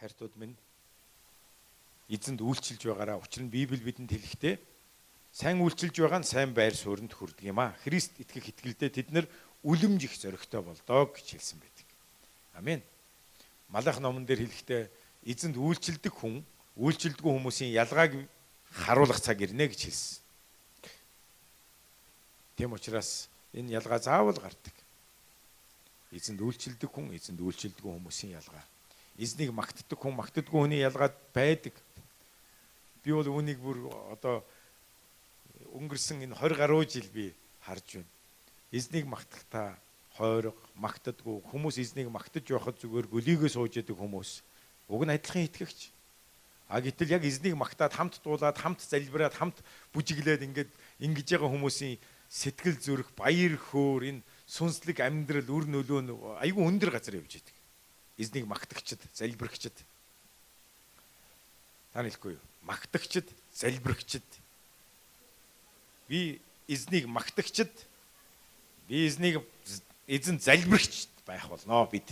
хайртууд минь эзэнд үйлчилж байгаараа учир нь Библи бидэнд хэлэхдээ сайн үйлчилж байгаа нь сайн байр суурьнд хүрдэг юм а. Христ итгэх итгэлдээ тэд нар үлэмж их зөрөгтэй болдог гэж хэлсэн байдаг. Амен. Малах номон дээр хэлэхдээ эзэнд үйлчилдэг хүн үйлчилдэггүй хүмүүсийн ялгааг харуулах цаг ирнэ гэж хэлсэн. Тийм учраас энэ ялгаа заавал гардаг. Эзэнд үйлчилдэг хүн, эзэнд үйлчилдэггүй хүмүүсийн ялгаа. Эзнийг магтдаг хүн, магтдаггүй хүний ялгаад байдаг. Би бол үүнийг бүр одоо өнгөрсөн энэ 20 гаруй жил би харж байна. Эзнийг магтахтаа хойрог магтдаггүй хүмүүс эзнийг магтаж явахад зүгээр гөлийгөө сууж яадаг хүмүүс. Уг нь адилхан итгэгч. А гэтэл яг эзнийг магтаад хамт дуулаад хамт залбираад хамт бүжиглээд ингээд ингэж байгаа хүмүүсийн сэтгэл зүрх баяр хөөр энэ сүнслэг амьдрал үр нөлөө айгүй өндөр газар явж идэг. Эзнийг магтагчд, залбирагчд. Та хэлэхгүй юу? Магтагчд, залбирагчд би эзнийг магтагчд би эзнийг эзэн залбирагч байх болно бид.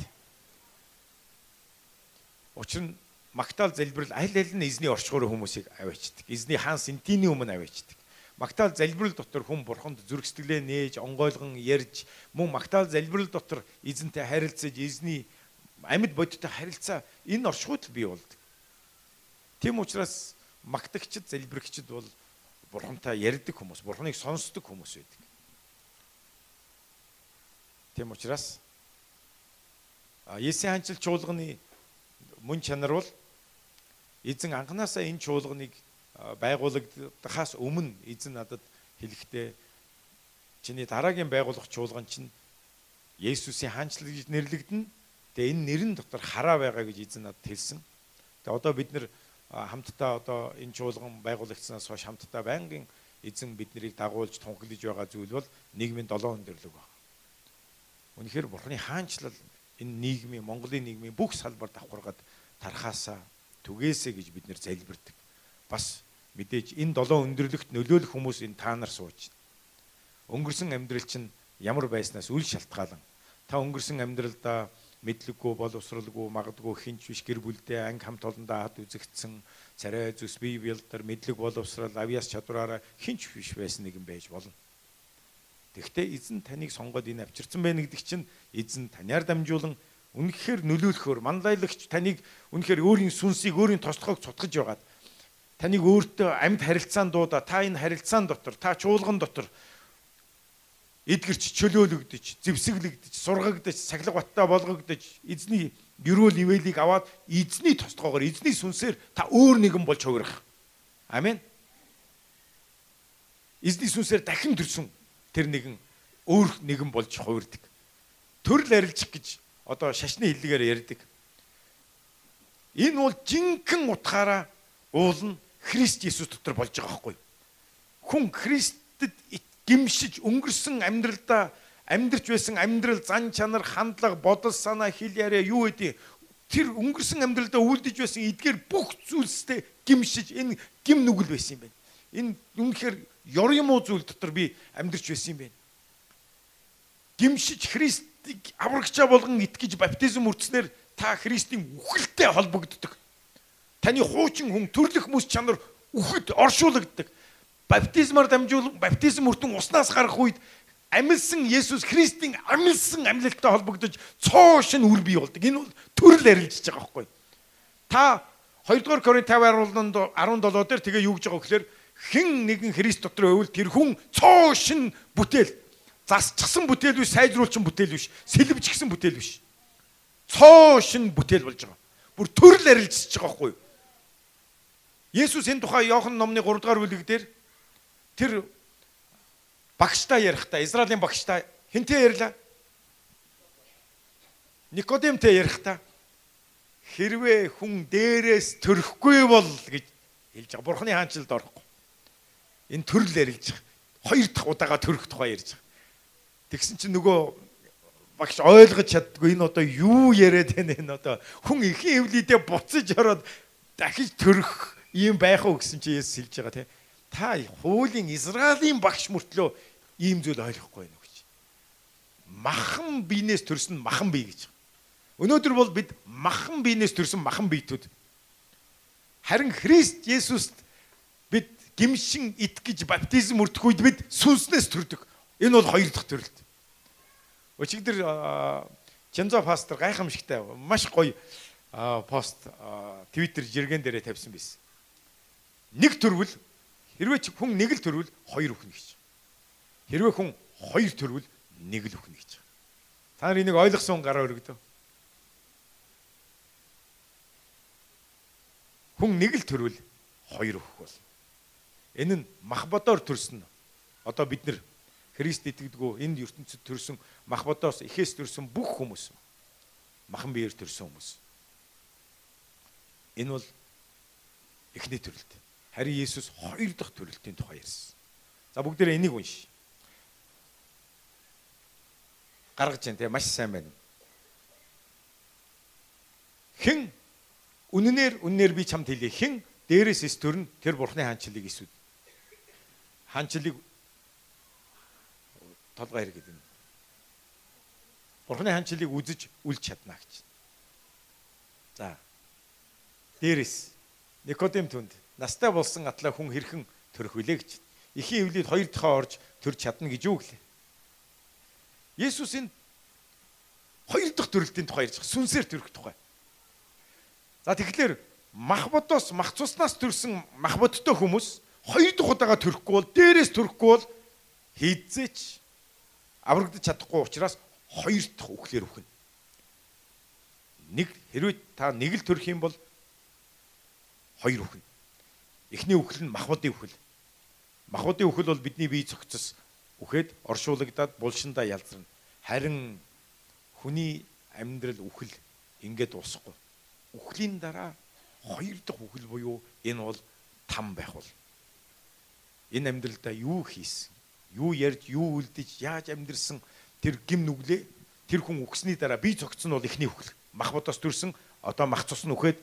Учир нь магтаал залбирал аль аль нь эзний орчгоор хүмүүсийг аваачдаг. Эзний хаан сентиний өмнө аваачдаг. Магтаал залбирал дотор хүн бурханд зүрх сэтгэлээ нээж, онгойлгон ярьж, мөн магтаал залбирал дотор эзэнтэй харилцаж, эзний амьд бодиттой харилцаа энэ орчгууд бий болдог. Тийм учраас магтагчд, залбирагчд бол бурхантай ярьдаг хүмүүс, бурханыг сонсдог хүмүүс байдаг. Тийм учраас Есийн ханчил чуулганы мөн чанар бол эзэн анханасаа энэ чуулганыг байгуулагдахаас өмнө эзэн надад хэлэхдээ чиний дараагийн байгуулах чуулган чинь Есүсийн хаанчлал гэж нэрлэгдэнэ. Тэгээ энэ нэрэн дотор хараа байгаа гэж эзэн надад хэлсэн. Тэгээ одоо бид нэр хамтдаа одоо энэ чуулган байгуулагдсанаас хойш хамтдаа байнгын эзэн биднийг дагуулж тунхаглаж байгаа зүйл бол нийгмийн долоон өндөрлөг байна. Үнэхээр бурхны хаанчлал энэ нийгмийн Монголын нийгмийн бүх салбар давхаргаад тархаасаа түгээсэ гэж бид нэр залбирдаг. Бас мэдээж энэ долоон өндөрлөгт нөлөөлөх хүмүүс энэ та нар сууж. Өнгөрсөн амьдрал чинь ямар байснаас үл шалтгаалan та өнгөрсөн амьдралдаа мэдлэггүй боловсралгүй магадгүй хинч биш гэр бүлдээ анги хамт олондоо хад үзэгдсэн царай зүс бие биелдэр мэдлэг боловсрал авьяас чадвараараа хинч биш байсан нэгэн байж болно. Тэгвэл эзэн таныг сонгоод энэ авчирсан байна гэдэг чинь эзэн таниар дамжуулан үнэхээр нөлөөлөхөөр манлайлагч таныг үнэхээр өөрийн сүнсийг өөрийн тослохыг цутгаж байгаад таныг өөртөө амьд харилцаан дуудаа та энэ харилцаан дотор та чуулган дотор эдгэрч чөлөөлөгдөж зэвсэглэгдэж сургагдаж сахилга баттай болгогдож эзний гэрүүл ивэлийг аваад эзний тослогоогоор эзний сүнсээр та өөр нэгэн болж хувирах. Амен эзний сүнсээр дахин төрсөн тэр нэгэн өөр нэгэн болж хувирдаг. Төрөл арилжих гэж одоо шашны хэллэгээр ярьдаг. Энэ бол жинхэнэ утгаараа уул нь Христ Есүс дотор болж байгаа байхгүй. Хүн Христэд гимшиж өнгөрсөн амьдралдаа амьдрч байсан амьдрал зан чанар хандлага бодол санаа хэл яриа юу гэдэг тэр өнгөрсөн амьдралдаа үлдэж байсан эдгээр бүх зүйлстэй гимшиж энэ гим нүгэл байсан юм байна. Энэ үнэхээр ёр юм уу зүйл дотор би амьдрч байсан юм байна. Гимшиж Христийг аврагчаа болгон итгэж баптизм үрдснээр та Христийн үхэлтэй холбогддог. Таны хуучин хүн төрлөх мэс чанар үхэд оршуулгддаг. Баптизмаар дамжуул баптизм өртөн уснаас гарах үед амилсан Есүс Христийн амилсан амьлалтай холбогдож цоо шин үр бий болдог. Энэ бол төрөл арилжиж байгаа байхгүй. Та 2 дугаар Коринт 50 харуулнанд 17 дээр тэгээ юу гэж байгаа гэхээр хэн нэгэн Христ дотор байвал тэр хүн цоо шин бүтээл засчихсан бүтээл биш сайжруулчин бүтээл биш сэлбжчихсэн бүтээл биш цоо шин бүтээл болж байгаа. Бүр төрөл арилжиж байгаа байхгүй? Есүс энэ тухай Иохан номны 3 дугаар бүлэг дээр тэр багштай ярихдаа Израилийн багштай хинтээ ярьлаа? Никодемтэй ярихдаа хэрвээ хүн дээрээс төрөхгүй бол гэж хэлж байгаа. Бурхны хаанчлалд орохгүй. Энэ төрөл ярилж байгаа. Хоёр дахь удаага төрөх тухай ярьж байгаа. Тэгсэн чинь нөгөө багш ойлгож чаддгүй энэ одоо юу яриад байна энэ одоо хүн ихэн эвлийдээ буцаж ороод дахиж төрөх ийм байх уу гэсэн чи Есүс хэлж байгаа те. Та хуулийн Израилийн багш мөртлөө ийм зүйл ойлгохгүй байна гэж. Махан биенээс төрсөн махан бие гэж. Өнөөдөр бол бид махан биенээс төрсэн махан биетүүд. Харин Христ Есүст бид гимшин итгэж баптизм өртөх үед бид сүнснээс төрдөг. Энэ бол хоёр дахь төрөлт. Өчигдөр Чензо пастор гайхамшигтай маш гоё пост Twitter жиргэн дээрээ тавьсан байсан. Нэг төрвөл хэрвээ хүн нэг л төрвөл хоёр өхнө гэж. Хэрвээ хүн хоёр төрвөл нэг л өхнө гэж. Та нар энийг ойлгосон гараа өргөдөө. Хүн нэг л төрвөл хоёр өхөх бол. Энэ нь махбодоор төрсөн. Одоо бид нэр Христ итгэдэггүй энд ертөнцид төрсэн махбодоос ихээс төрсэн бүх хүмүүс махан биеэр төрсэн хүмүүс. Энэ бол эхний төрөлт. Харин Есүс хоёр дахь төрөлтийн тухай ярьсан. За бүгдээрээ энийг уншия. Гаргаж जैन те маш сайн байна. Хэн үнэнээр үннээр би чамд хэлье. Хэн дээрээс эс төрн тэр бурхны хаанчлалыг эсвэд. Хаанчлалыг толгой хэрэг гэдэг. Бурхны хаанчлалыг үзэж үл чадна гэж. За. Дээрээс Никодим түнд настай болсон атлаа хүн хэрхэн төрөх вүлээ гэж. Ихийн эвлийд хоёр дахь орж төрж чадна гэж юу гэлээ. Есүс энэ хоёр дахь төрөлтийн тухай ярьж байгаа. Сүнсээр төрөх тухай. За тэгэхээр мах бодоос мах цуснаас төрсэн мах бодтой хүмүүс хоёр дахь удаага төрөхгүй бол дээрээс төрөхгүй бол хийдзээч аврагдаж чадахгүй учраас хоёр дахь үхлээр үхнэ. Нэг хэрвээ та нэг л төрөх юм бол хоёр үхнэ. Эхний үхэл нь махбодын үхэл. Махбодын үхэл бол бидний бие цогцос үхээд оршуулгадаад булшиндаа ялзарна. Харин хүний амьдрал үхэл ингээд дуусахгүй. Үхлийн дараа хоёр дахь үхэл буюу энэ бол там байх бол. Энэ амьдралдаа юу хийсэн? юу ярьж, юу үлдэж, яаж амьдрсан тэр гим нүглээ тэр хүн үгсний дараа бие цогцсон бол эхний үхэл. Мах бодоос төрсөн одоо мах цус нь үхээд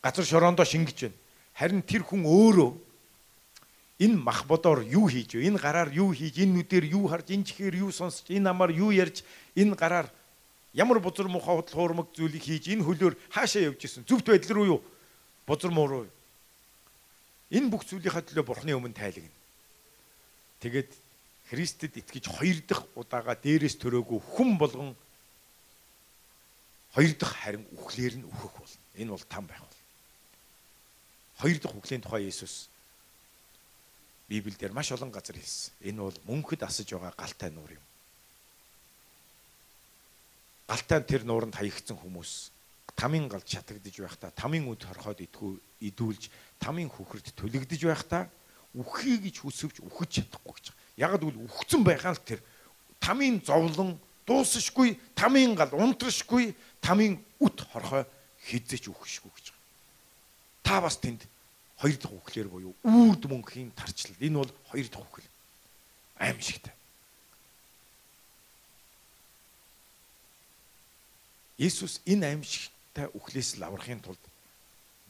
газар шороондоо шингэж байна. Харин тэр хүн өөрөө энэ мах бодоор юу хийж вэ? Энэ гараар юу хийж, энэ нүдээр юу харж, энэ чихээр юу сонсч, энэ амаар юу ярьж, энэ гараар ямар бузар муухай худал хуурмаг зүйлийг хийж, энэ хөлөөр хаашаа явж исэн? Зөвхт байдал руу юу? Бузар муу руу. Энэ бүх зүйлийнхаа төлөө бурхны өмнө тайлагна. Тэгээд Христэд итгэж хоёр дахь удаага дээрээс төрөөгүй хүн болгон хоёр дахь харин үхлээр нь үхэх болно. Энэ бол там байх бол. Хоёр дахь үхлийн тухай Иесус Библиэлд маш олон газар хэлсэн. Энэ бол мөнхөд асаж байгаа галтай нуур юм. Галтай тэр нууранд хаягдсан хүмүүс тамийн галд шатагдж байхдаа тамийн үд хорхоод идгүү идүүлж тамийн хөхөрт төлөгдөж байхдаа үххий гэж хүсвч үхэж чадахгүй гэж. Яг л үхсэн байгаа л тэр тамийн зовлон дуусшгүй, тамийн гал унтрашгүй, тамийн үт хорхой хизээч үхэшгүй гэж. Та бас тэнд хоёр дахь үхлээр буюу үрд мөнхийн тарчлал. Энэ бол хоёр дахь үхэл. Аимшигтай. Иесус энэ аимшигтай үхлээс л аврахын тулд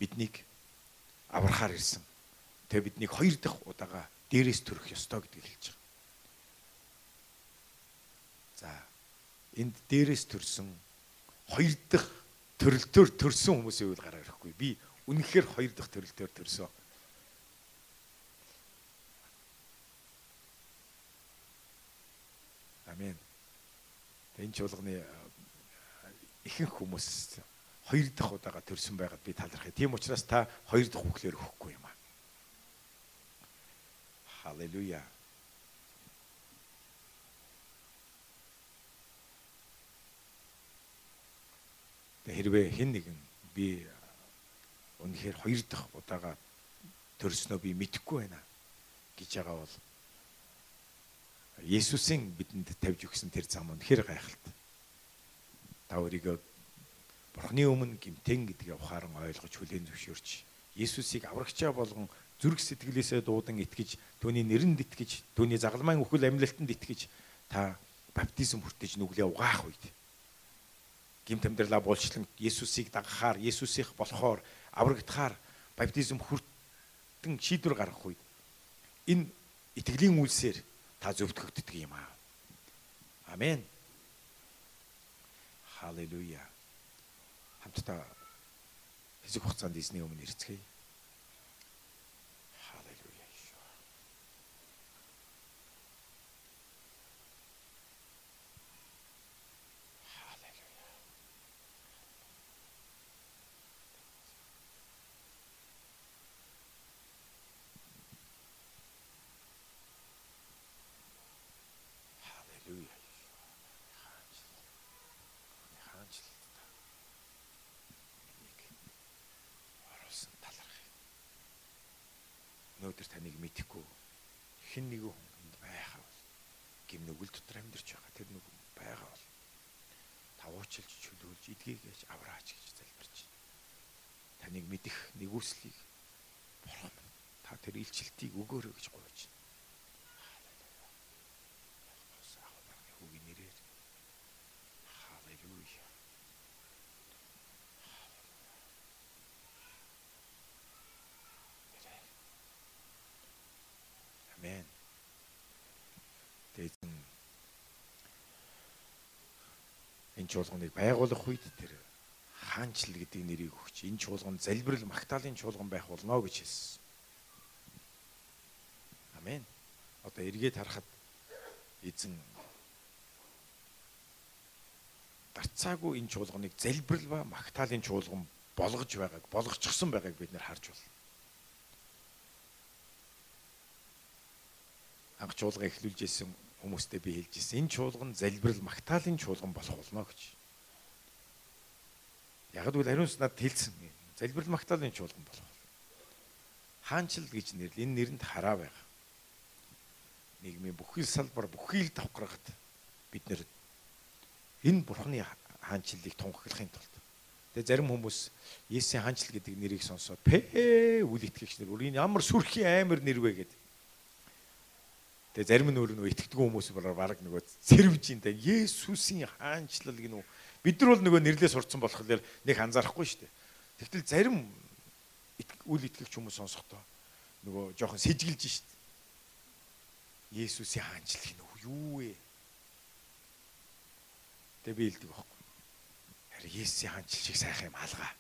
биднийг аврахаар ирсэн. Тэгээ биднийг хоёр дахь удаага дээрээс төрөх ёстой гэдгийг хэлж байгаа. За энд дээрээс төрсөн хоёр дахь төрөлтөөр төрсөн хүмүүсийн үйл гараа ирэхгүй. Би үнэхээр хоёр дахь төрөлтөөр төрсөн. Амен. Энэ чуулганы ихэнх хүмүүс хоёр дахь удаага төрсөн байгаад би талархъя. Тийм учраас та хоёр дахь үхлээр өгөхгүй юм аа. Халелуя. хэрвээ хэн нэгэн би үнэхээр хоёр дахь удаага төрснөө би мэдэхгүй байна гэж байгаа бол Есүсийн бидэнд тавьж өгсөн тэр зам үнэхээр гайхалтай. Та өөрийгөө Бурхны өмнө гимтэн гэдгээ ухаан ойлгож хүлээн зөвшөөрч Есүсийг аврагчаа болгон зүрх сэтгэлээсээ дуудан итгэж түүний нэрэнд итгэж түүний загалмайн үхэл амьлалтанд итгэж та баптизм хүртэж нүглээ угаах үед гимт амьдралаа булчлан Есүсийг дагахаар, Есүсийнх болохоор аврагдахаар баптизм хүртэн шийдвэр гаргах үед энэ итгэлийн үйлсээр та зөвтгөгддөг юм аа. Амен. Халелуя. хамтдаа хэсэг хугацаанд эзний өмнө ирцгээе. Халелуя. Халелуя. Халелуя. хаанчлалтай энийг оруулсан талархыг өнөөдөр таныг мэдхгүй. Хэн нэгэн хүн энд байхаа бол гим нүгэл дотор амьдарч байгаа. Тэр нэг байгаа бол тавуучилж чөлөөлж эдгийгээж авраач гэж залбирч. Таныг мэдэх нэгүслийг бурхан та тэр илчилтийг өгөөрэй гэж гуйж байна Амен. Тэгээд энэ чуулганыг байгуулах үед тэр хаанчл гэдэг нэрийг өгч энэ чуулган залбирал магтаалын чуулган байх болно гэж хэлсэн. Амен. Одоо эргээд харахад эзэн гарцаагүй энэ чуулганыг залбирал ба магтаалын чуулган болгож байгааг болгочихсон байгааг бид нэр харж байна. анх чуулга эхлүүлж исэн хүмүүстэй би хэлж ирсэн. Энэ чуулган залбирал магтаалын чуулган болох болно гэж. Яг л ариун санаад хэлсэн. Залбирал магтаалын чуулган болох. Хаанчл гэж нэрлэл энэ нэрэнд хараа байгаа. Нийгмийн бүхий салбар бүхий л давхрахад бид нэр энэ бурхны хаанчлалыг тунхаглахын тулд Тэгээ зарим хүмүүс Есүсийн хаанчл гэдэг нэрийг сонсоод пэ үл итгэгч нар өөр энэ ямар сүрхийн аймар нэр вэ гэдэг Тэгээ зарим нь өөр нь итгэдэггүй хүмүүс бараг нөгөө сэрвж ин тэ Есүсийн хаанчлал гинүү бид нар бол нөгөө нэрлээ сурцсан болохоор нэг анзаарахгүй шүү дээ. Тэгтэл зарим үл итгэгч хүмүүс сонсохдоо нөгөө жоохон сэжгэлж шүү дээ. Есүсийн хаанчлал гинүү юу вэ? Тэгээ би хэлдэг байхгүй. Харин Есүсийн хаанчлал шиг сайхан юм алгаа.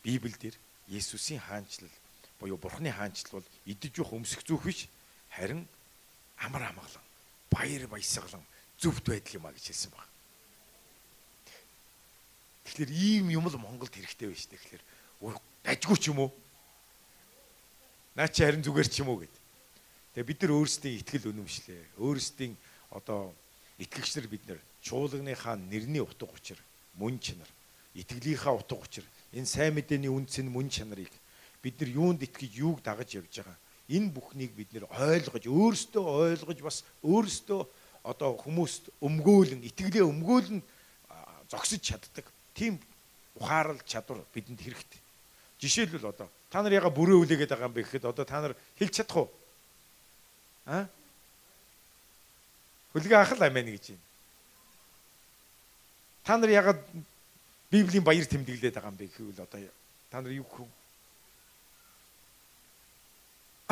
Библиэлд Есүсийн хаанчлал буюу Бурхны хаанчлал бол идэж явах өмсөх зүөх биш харин амар амгалан баяр баясгалан зөвхт байдал юм а гэж хэлсэн баг. Тэгэхээр ийм юм л Монголд хэрэгтэй байж тээ. Тэгэхээр дажгүй ч юм уу? Наа чи харин зүгээр ч юм уу гэд. Тэгээ бид нар өөрсдийн ихтгэл үнэмшлээ. Өөрсдийн одоо итгэгч нар бид нар чуулганыхаа нэрний утга учир, мөн чанар, итгэлийнхаа утга учир, энэ сайн мэдээний үнц нь мөн чанарыг бид нар юунд итгэж юуг дагаж явж байгаа энэ бүхнийг бид нэр ойлгож өөрсдөө ойлгож бас өөрсдөө одоо хүмүүст өмгөөлөн итгэлээ өмгөөлөн зогсож чаддаг тийм ухаарал чадвар бидэнд хэрэгтэй. Жишээлбэл одоо та нар яга бүрээ үлээгээд байгаа юм бэ гэхэд одоо та нар хэлж чадах уу? Аа? Хөлгөө ахал амийн гэж байна. Та нар ягаад Библийн баяр тэмдэглээд байгаа юм бэ гэвэл одоо та нар юу гэх вэ?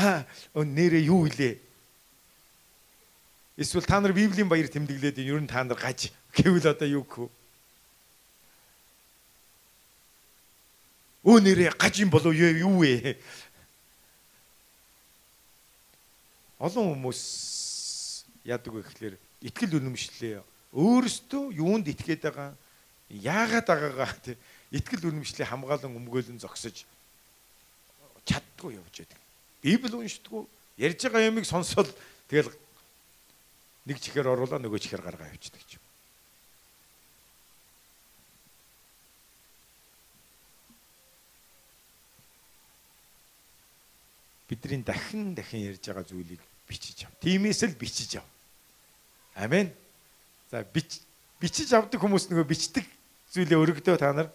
нэрээ юу илээ? Эсвэл та нар Библийн баяр тэмдэглээд ер нь та нар гаж гэвэл одоо юу гэх вэ? Өө нэрээ гаж юм болов юу вэ? Олон хүмүүс яадаг вэ гэхлээр итгэл үнэмшлээ өөрөөсөө юунд итгээд байгаа яагаад байгаагаа тий итгэл үнэмшлээ хамгаалan өмгөөлөн зогсож чаддгүй явж байдаг. Библи уншдаггүй ярьж байгаа юмыг сонсоод тэгэл нэг чихээр оруулаа нөгөө чихээр гаргаа явчихдаг юм. Бидний дахин дахин ярьж байгаа зүйлийг бичиж ав. Тимээс л бичиж ав. Амен. За бич бичиж авдаг хүмүүс нөгөө бичдэг зүйлээ өргөдөө та нар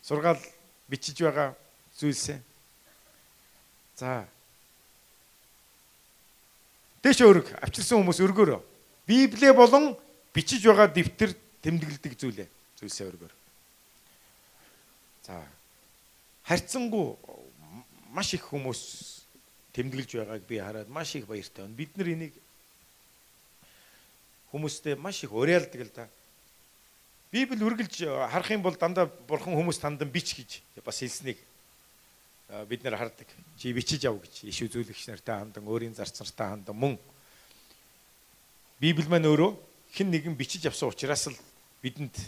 сургаал бичиж байгаа зүйлсээ. За Дэш өрг авчирсан хүмүүс өргөөрөө. Библиэ болон бичиж байгаа дэвтэр тэмдэглэдэг зүйлээ. Зүйлсээ өргөөр. За. Харьцангуй маш их хүмүүс тэмдэглэж байгааг би хараад маш их баяртай байна. Бид нар энийг хүмүүстэй маш их уриалдаг л да. Библи үргэлж харах юм бол дандаа бурхан хүмүүс тандан бич гэж бас хэлснийг бид нэр хардаг. Чи бичиж ав гэж иш үзүүлэгч нартай хандан өөрийн зарц нартай хандан мөн Библи маань өөрөө хэн нэгэн бичиж авсан учраас л бидэнд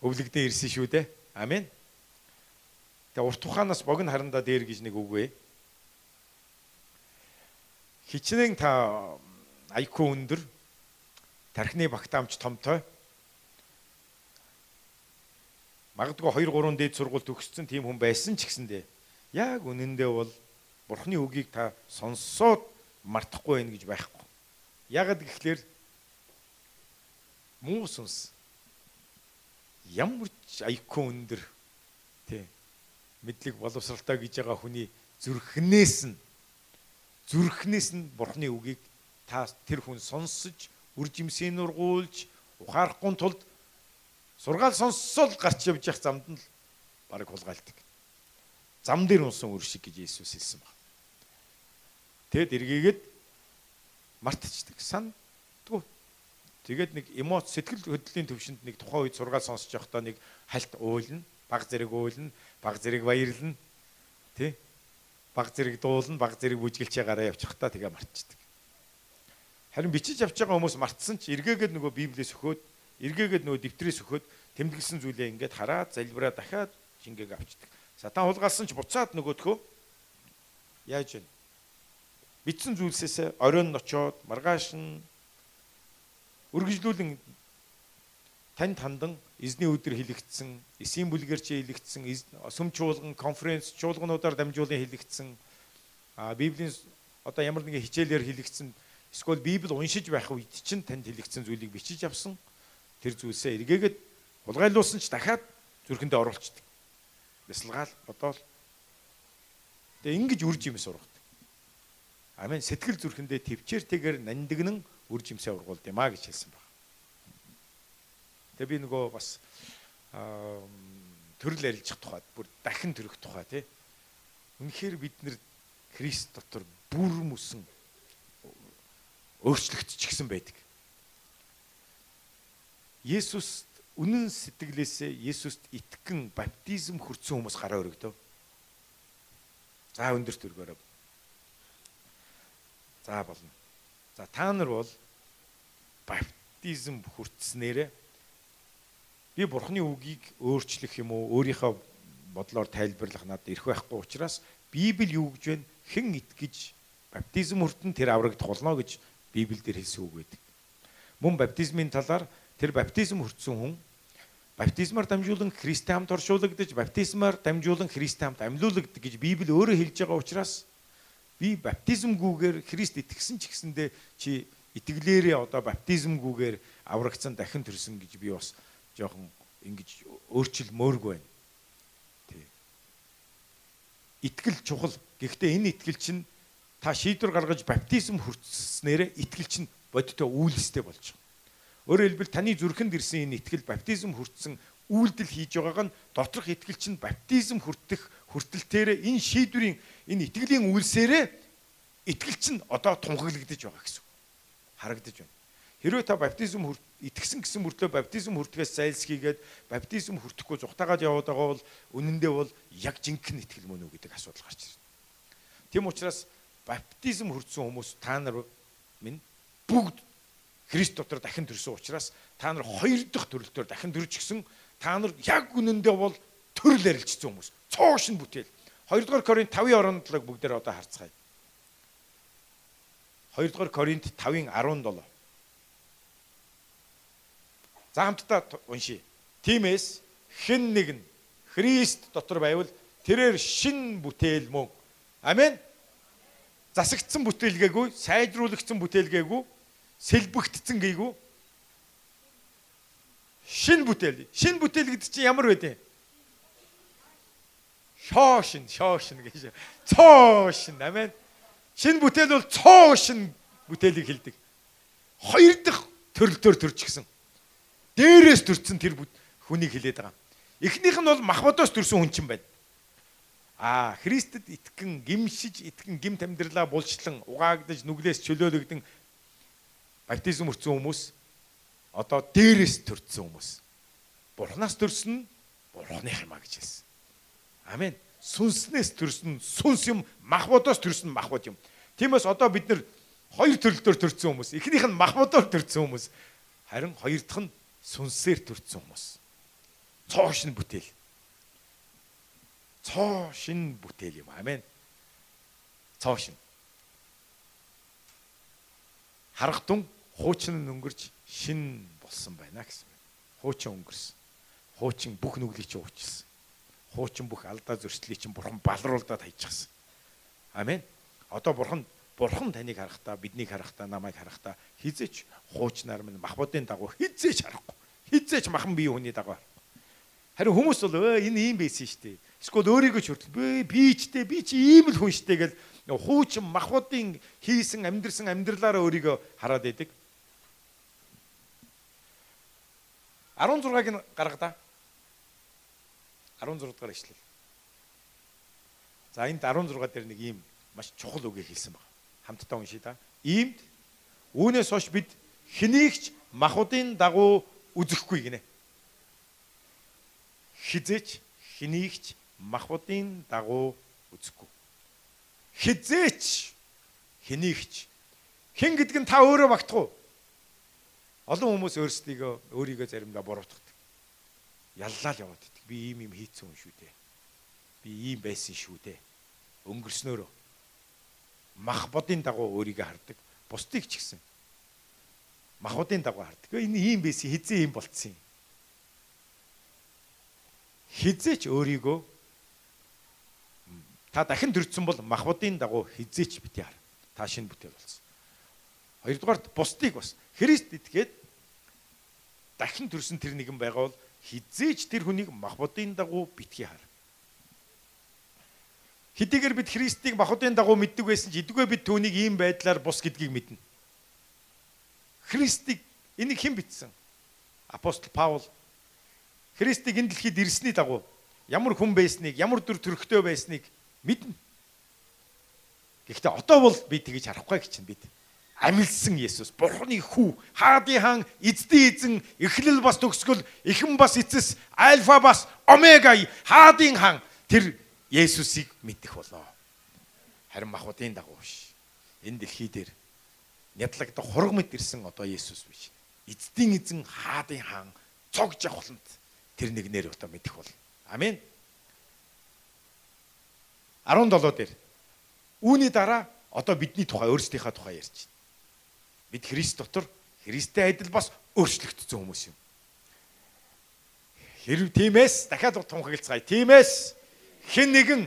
өвлөгдөө ирсэн шүү дээ. Амен. Тэгээ урт тухаанаас богино харандаа дээр гэж нэг үг вэ. Хичнээн та айку өндөр тархины багтаамж томтой магадгүй 2 3 дээд сургууль төгссөн тийм хүн байсан ч гэсэндээ яг үнэндээ бол бурхны үгийг та сонссоод мартахгүй байх гэж байхгүй. Ягд гэхлээр муу сүнс ямар ч айкуу өндөр тий мэдлэг боловсралтай гэж байгаа хүний зүрхнээс нь зүрхнээс нь бурхны үгийг та тэр хүн сонсож үр жимсийн нургуулж ухаарахгүй тулд Сургаал сонссол гарч явж явах замд нь л барыг хулгайлдаг. Зам дээр унсан үр шиг гэж Иесус хэлсэн баг. Тэгэд эргээгээд мартчихдаг. Сандгүй. Тэгээд нэг эмоц сэтгэл хөдлөлийн төвшөнд нэг тухайн үед сургаал сонсож явахдаа нэг хальт уйлна, баг зэрэг уйлна, баг зэрэг баярлна. Тэ? Баг зэрэг дуулна, баг зэрэг бүжгэлчээ гараа явчихтаа тэгээ мартчихдаг. Харин бичиж авч байгаа хүмүүс мартсан ч эргээгээд нөгөө Библиэс өгөөд эргээгээд нөгөө дэвтрээс өгөхөд тэмдэглэсэн зүйлээ ингээд хараад залбираа дахиад жингээг авчдаг. Сатан хулгаалсан ч буцаад нөгөөдхөө яаж вэ? Битсэн зүйлсээс оройн очоод маргааш нь үргэлжлүүлэн танд хандан эзний өдөр хэлэгдсэн, эсийн бүлгэрч хэлэгдсэн, сүм чуулган конференц чуулгануудаар дамжуулан хэлэгдсэн а библийн одоо ямар нэгэн хичээлээр хэлэгдсэн эсвэл библи уншиж байх үед чинь танд хэлэгдсэн зүйлийг бичиж авсан тэр зүйлсээ эргээгээд хулгайлуулсан ч дахиад зүрхэндээ оруулцдаг. Бясалгаал бодоол. Тэгээ ингэж үр жимс ургадаг. Амен сэтгэл зүрхэндээ төвчээртэйгээр нандинан үр жимсээ ургуулд юм а гэж хэлсэн баг. Тэгээ би нөгөө бас төрөл арилжих тухайд бүр дахин төрөх тухай тий. Үнэхээр бид нэр Христ дотор бүр мөсөн өөрчлөгдчихсэн байдаг. Есүст үнэн сэтгэлээсээ Есүст итгэн баптизм хүртсэн хүмүүс гараа өргөдөө. За өндөрт өргөөрэй. За болно. За та нар бол баптизм хүртснээрээ би бурхны үгийг өөрчлөх юм уу өөрийнхөө бодлоор тайлбарлах надад ирэх байхгүй учраас Библи юу гэж вэ? Хэн итгэж баптизм хүртэн тэр аврагдах болно гэж Библиэлд хэлсэн үг байдаг. Мөн баптизмын талаар тэр баптизм хүртсэн хүн баптизмаар дамжуулан Христтэй хамт оршуулгадж баптизмаар дамжуулан Христтэй хамт амьлуулагддаг гэж Библи өөрөө хэлж байгаа учраас би баптизмгүйгээр Христ итгэсэн ч гэсэндээ чи итгэлээрээ одоо баптизмгүйгээр аврагдсан дахин төрсөн гэж би бас жоохон ингэж өөрчилмөөргүй байна. Тий. Итгэл чухал. Гэхдээ энэ итгэл чинь та шийдвэр гаргаж баптизм хүртснээрээ итгэл чинь бодиттой үйлстэй болж байгаа. Өөрөөр хэлбэл таны зүрхэнд ирсэн энэ итгэл баптизм хүртсэн үйлдэл хийж байгааг нь доторх итгэл чинь баптизм хүртэх хүртэлтээр энэ шийдвэрийн энэ итгэлийн үйлсээрээ итгэл чинь одоо тунхаглагдаж байгаа гэсэн. Харагдаж байна. Хэрвээ та баптизм итгэсэн гэсэн мөртлөө баптизм хүртгээс зайлсхийгээд баптизм хүртэхгүй зүхтаагаад яваад байгаа бол үнэндээ бол яг жинхэнэ итгэл мөн үү гэдэг асуудал гарч ирнэ. Тэм учраас баптизм хүртсэн хүмүүс та нар минь бүгд Христ дотор дахин төрсөн учраас та нар хоёр дахь төрөлтөөр дахин төрж гисэн та нар яг үнэндээ бол төрөл арилжсан хүмүүс. Цоошин бүтээл. 2 дугаар Коринт 5-ын орнолог бүгдээр одоо харцгаая. 2 дугаар Коринт 5-ын 17. За хамтдаа уншия. Тимээс хэн нэг нь Христ дотор байвал тэрээр шин бүтээл мөн. Амен. Засагдсан бүтээлгээгүй, сайжруулагдсан бүтээлгээгүй сэлбэгдсэн гээгүй. Шин бүтээл. Шин бүтээл гэдэг чинь ямар вэ? Шоошин, шоошин гэж. Цоошин. Амен. Шин бүтээл бол цоошин бүтээлийг хэлдэг. Хоёр дахь төрөлтөөр төрчихсөн. Дээрээс төрсэн тэр хүнийг хэлээд байгаа. Эхнийх нь бол махбодоос төрсэн хүн чинь байна. Аа, Христэд итгэн, гимшиж, итгэн гим тамдирлаа булчлан, угаагдаж, нүглээс чөлөөлөгдөн баптизм өрцөн хүмүүс одоо дээрээс төрсэн хүмүүс. Бурханаас төрсөн нь Бурханых юм а гэж хэлсэн. Амен. Сүнснээс төрсөн сүнс юм, махбодоос төрсөн махбод юм. Тиймээс одоо бид нэр хоёр төрлөөр төрсэн хүмүүс. Эхнийх нь махбодоор төрсэн хүмүүс. Харин хоёр дахь нь сүнсээр төрсэн хүмүүс. Цоо шин бүтээл. Цоо шин бүтээл юм. Амен. Цоо шин. Харахтун хуучин нь өнгөрч шин болсон байна гэсэн. Хуучин өнгөрсөн. Хуучин бүх нүглийг чинь уучлсан. Хуучин бүх алдаа зөрчлийг чинь бурхан балруулдаад хайчихсан. Амен. Одоо бурхан бурхан таныг харахтаа биднийг харахтаа намайг харахтаа хизээч хуучнаар минь махбодын дагуу хизээч харахгүй. Хизээч махан бие хүний дагуу. Харин хүмүүс бол энэ ийм байсан шүү дээ. Эсвэл өөрийгөө ч хүртэл би ч дээ би чи ийм л хүн дээ гэл хуучин махбодын хийсэн амьдрсан амьдралаараа өөрийгөө хараад байдаг. 16-ыг нь гаргадаа. 16 дугаар ишлэл. За энд 16 дээр нэг ийм маш чухал үгийг хэлсэн байна. Хамтдаа уншъя да. Иймд үүнээс хойш бид хэнийгч махуудын дагуу үзэхгүй гинэ. Хизээч хэнийгч махуудын дагуу үзэхгүй. Хизээч хэнийгч хэн гэдг нь та өөрөө багтах уу? Олон хүмүүс өөрсдийгөө өөрийгөө заримдаа буруутгадаг. Яллаа л яваад идэх. Би ийм юм хийцэн хүн шүү дээ. Би ийм байсан шүү дээ. Өнгөрснөөрөө мах бодын дагуу өөрийгөө хардаг. Бусдыг ч гэсэн махуудын дагуу хардаг. Энэ ийм байсан хизээ ийм болцсон юм. Хизээч өөрийгөө та дахин төрсөн бол махбодын дагуу хизээч бити хар. Та шинэ бүтээл болсон. Хоёрдугаарт бусдыг бас Христ итгээд дахин төрсөн тэр нэгэн байгаа бол хизээч тэр хүнийг махбодын дагуу битгий хар. Хэдийгээр бид Христийг махбодын дагуу мэддэг байсан ч эдгээр бид түүнийг ийм байдлаар бус гэдгийг мэднэ. Христийг энийг хэн бичсэн? Апостол Паул Христийг энэ дэлхийд ирсний дагуу ямар хүн байсныг, ямар дүр төрхтэй байсныг мэднэ. Гэхдээ одоо бол би тэгэж харахгүй гэж чинь бид амилсан Есүс Бурхны хүү хаадын хаан эздийн эзэн эхлэл бас төгсгөл эхэн бас эцэс альфа бас омега хаадын хаан тэр Есүсийг мэдэх болоо. Харин махбодын дагуу биш. Энэ дэлхий дээр нядлагдах хург мэд ирсэн одоо Есүс биш. Эздийн эзэн хаадын хаан цог жавхлант тэр нэгнэр одоо мэдэх бол. Амен. 17 дээр үүний дараа одоо бидний тухай өөрсдийнхээ тухай ярьж. Бид Христ дотор Христтэй адил бас өөрчлөгдсөн хүмүүс юм. Хэрв тиймээс дахиад тунхаглацгаая. Тиймээс хэн нэгэн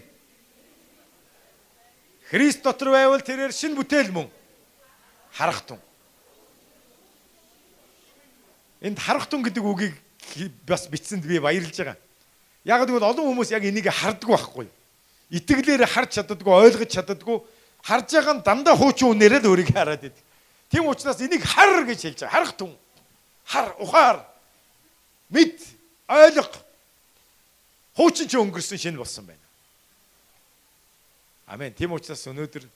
Христ дотор байвал тэрээр шин бүтээл мөн харах тун. Энд харах тун гэдэг үгийг бас бичсэнд би баярлж байгаа. Яг гэвэл олон хүмүүс яг энийг харддаг байхгүй. Итгэлээр харж чаддаггүй, ойлгож чаддаггүй. Харж байгаа нь дандаа хуучин үнээрээ л өөрийг хараад идэг. Тийм учраас энийг хар гэж хэлж байгаа. Харах тун. Хар, ухаар. Мэд, ойлго. Хуучин ч өнгөрсөн шинэ болсон байна. Амен. Тийм учраас өнөөдөр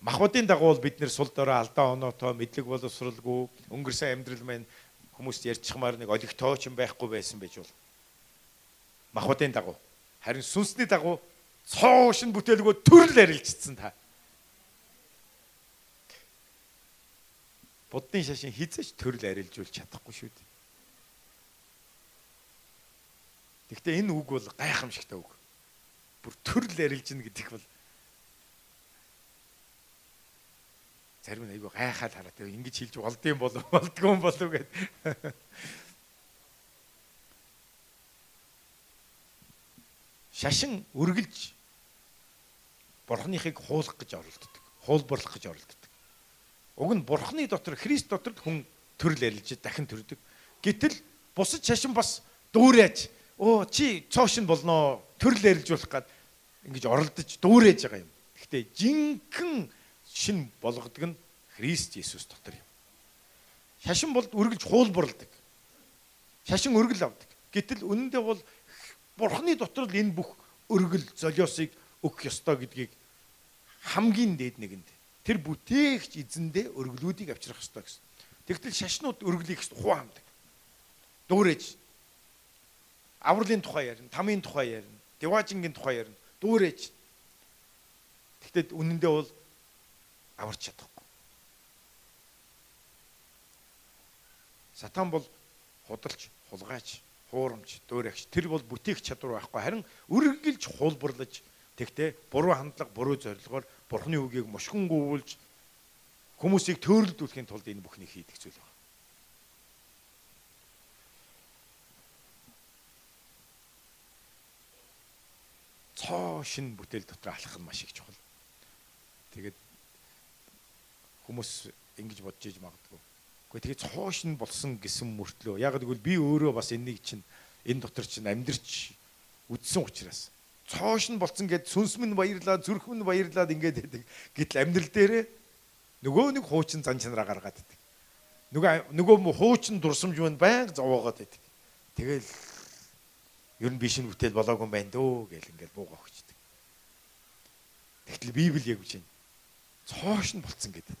махбодын дагуу бид нэр сул дорой алдаа оноотой мэдлэг боловсралгүй өнгөрсөн амьдрал маань хүмүүст ярьчихмаар нэг олигтооч юм байхгүй байсан байж бол махбодын дагуу харин сүнсний дагуу цоо шин бүтээлгөө төрөл арилжчихсан та. Буддын шашин хизэж төрөл арилжуулж чадахгүй шүү дээ. Гэхдээ энэ үг бол гайхамшигтай үг. Бүр төрөл арилжна гэдэг бол зарим нь айгүй гайхаад хараад тэгээ ингэж хэлж болдсон болов болдгүй юм болов гэд. Шашин үргэлж бурхныхыг хуулах гэж оролддог. Хуулбарлах гэж оролддог. Уг нь бурхны дотор Христ дотор хүн төрөл арилж дахин төрдөг. Гэтэл бусад шашин бас дүүрэж оо чи цоошин болноо төрөл арилжуулах гад ингэж оролдож дүүрэж байгаа юм. Гэхдээ жинхэнэ шин болгодог нь Христ Есүс дотор юм. Шашин бол үргэлж хуулбарладаг. Шашин өргөл авдаг. Гэтэл үнэндээ бол бурхны дотор л энэ бүх өргөл золиосыг өгөх ёстой гэдгийг хамгийн дээд нэгэнд тэр бүтээгч эзэндээ өргөлүүдийг авчрах ёстой гэсэн. Тэгтэл шашнууд өргөлийг хуамдаг. Дүүрэж. Авралын тухай ярина, тамийн тухай ярина, Диважингийн тухай ярина, дүүрэж. Тэгтээ үнэндээ бол аварч чадахгүй. Сатан бол худалч, хулгайч, хуурамч, дуурайгч тэр бол бүтээх чадвар байхгүй. Харин үргэлж хулбарлаж тэгтээ буруу хандлага, буруу зорилгоор бурхны үгийг мушгин гүйүүлж хүмүүсийг төөрөлдүүлэхийн тулд энэ бүхнийг хийдэг зүйл байна. Цоо шин бүтээл дотор алхах нь маш их чухал. Тэгээд хүмүүс ингэж бодож иж магадгүй. Гэхдээ тэгээ цоош нь болсон гэсэн мөртлөө яг гэвэл би өөрөө бас энийг чинь энэ дотор чинь амьдрч үдсэн учраас цоош нь болцсон гэд сүнс минь баярлаа зүрх минь баярлаад ингээд байдаг. Гэтэл амьдрал дээрээ Нөгөө нэг хуучин зан чанараа гаргаад идэг. Нөгөө нөгөө хуучин дурсамж маань байнга зовоогоод идэг. Тэгэл ер нь биш нь бүтээл болоогүй юм байна дөө гэл ингээл буугаа өгчдөг. Тэгтэл Библи яг чинь цоош нь болцсон гэдэг.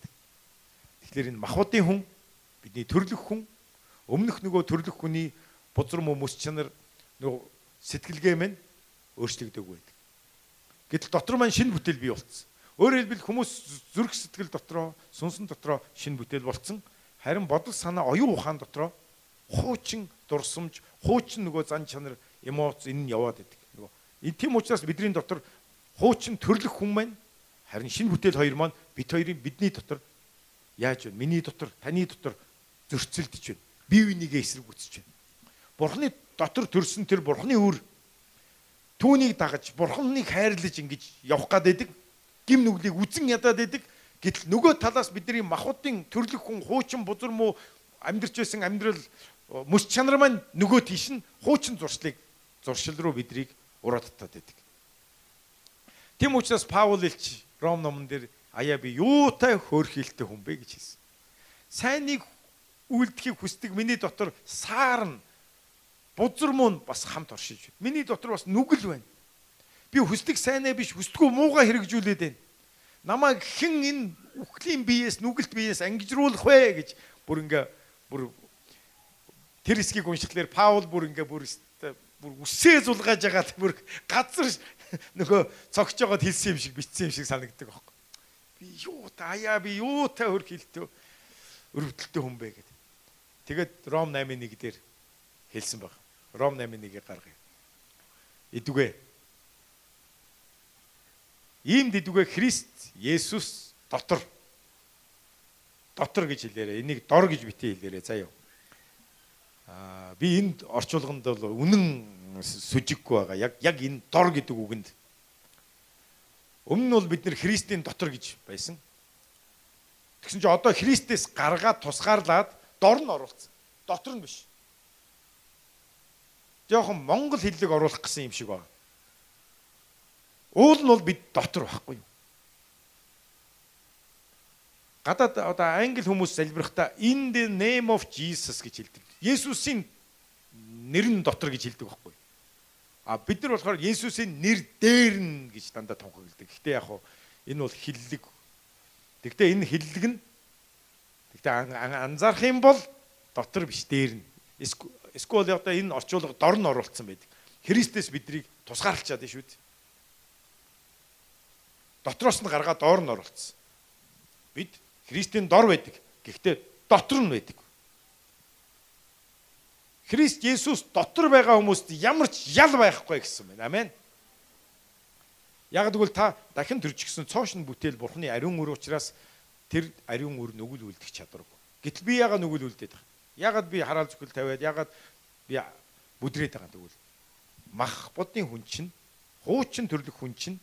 Тэгэхээр энэ махуудын хүн бидний төрлөх хүн өмнөх нөгөө төрлөх хүний бузар мөс чанар нөгөө сэтгэлгээ мэн өөрчлөгдөг байдаг. Гэтэл дотор маань шинэ бүтээл бий болцсон. Өөрөөр хэлбэл хүмүүс зүрх сэтгэл дотроо, сүнсэн дотроо шинэ бүтээл болцсон. Харин бодол санаа оюун ухаан дотроо хуучин дурсамж, хуучин нөгөө зан чанар, эмоц энэ нь яваад идэг. Нөгөө энэ тийм учраас бидний дотор хуучин төрлөх хүн маань харин шинэ бүтээл хоёр маань бид хоёрын бидний дотор яаж вэ? Миний дотор, таны дотор зөрчилдөж байна. Бие бинийгээ эсрэг үтсэж байна. Бурхны дотор төрсөн тэр бурхны үр түүнийг дагаж бурхныг хайрлаж ингэж явах гад байдаг гим нүглийг үзен ядаад идэг. Гэтэл нөгөө талаас бидний махуудын төрлөх хүн хуучин бузар муу амьдрч байсан амьдрал мөс чанар маань нөгөө тийш нь хуучин зуршлыг зуршил руу бидрийг ураад татаад байдаг. Тэм учраас Паул илч Ром номон дээр аяа би юутай хөөрхилтэй хүн бэ гэж хэлсэн. Сайныг үлдэхийг хүсдэг миний дотор саарна бузар муу бас хамт оршиж байна. Миний дотор бас нүгэл байна. Би хүсдэг сайнаа биш хүсдэггүй муугаа хэрэгжүүлээд байна. Намайг хэн энэ үхлийн биеэс нүгэлт биеэс ангижруулах вэ гэж бүр ингээ бүр тэр хэсгийг уншихлаар Паул бүр ингээ бүр бүр үсээ зулгааж байгаа бүр газар нөгөө цогч жогоод хэлсэн юм шиг битсэн юм шиг санагддаг аахгүй. Би юу та аяа би юу та хөр хилтөө өрөвдөлтөй хүн бэ гэдэг. Тэгээд Ром 8:1 дээр хэлсэн баг. Ром 8:1-ийг гаргая. Идүгэ Ийм дэдүгэ Христ Есүс дотор дотор гэж хэлээрээ энийг дор гэж битээ хэлээрээ заяа. Аа би энд орчуулганд бол үнэн сүжиггүй байгаа. Яг яг энэ дор гэдэг үгэнд өмнө нь бол бид нэр Христийн дотор гэж байсан. Тэгсэн чинь одоо Христээс гаргаад тусгаарлаад дор нь оруулсан. Дотор нь биш. Жохон монгол хэллэг оруулах гэсэн юм шиг байна. Уул нь бол бид дотор байхгүй юу? Гадаад одоо англи хүмүүс залбирахдаа in the name of Jesus гэж хэлдэг. Есүсийн нэр нь дотор гэж хэлдэг байхгүй юу? А бид нар болохоор Есүсийн нэр дээр нь гэж дандаа тунхагладаг. Гэхдээ яг хуу энэ бол хиллэг. Тэгтээ энэ хиллэг нь тэгтээ анзаарах юм бол дотор биш дээр нь. Эсвэл одоо энэ орчуулга дор нь оруулсан байдаг. Христэс бидрийг тусгаарлчаад шүү дээ дотроос нь гаргаад доор нь оруулсан. Бид Христийн дор байдаг. Гэхдээ дотор нь байдаг. Христ Есүс дотор байгаа хүмүүст ямар ч ял байхгүй гэсэн байна. Амен. Яг тэгвэл та дахин төрчихсөн цоошин бүтээл Бурхны ариун үр учраас тэр ариун үр нүгэл үлдэх чадваргүй. Гэтэл би ягаад нүгэл үлдээд байгаа? Ягаад би хараал зүгэл тавиад ягаад би бүдрээд байгаа тэгвэл мах будын хүн чинь хуучин төрлөх хүн чинь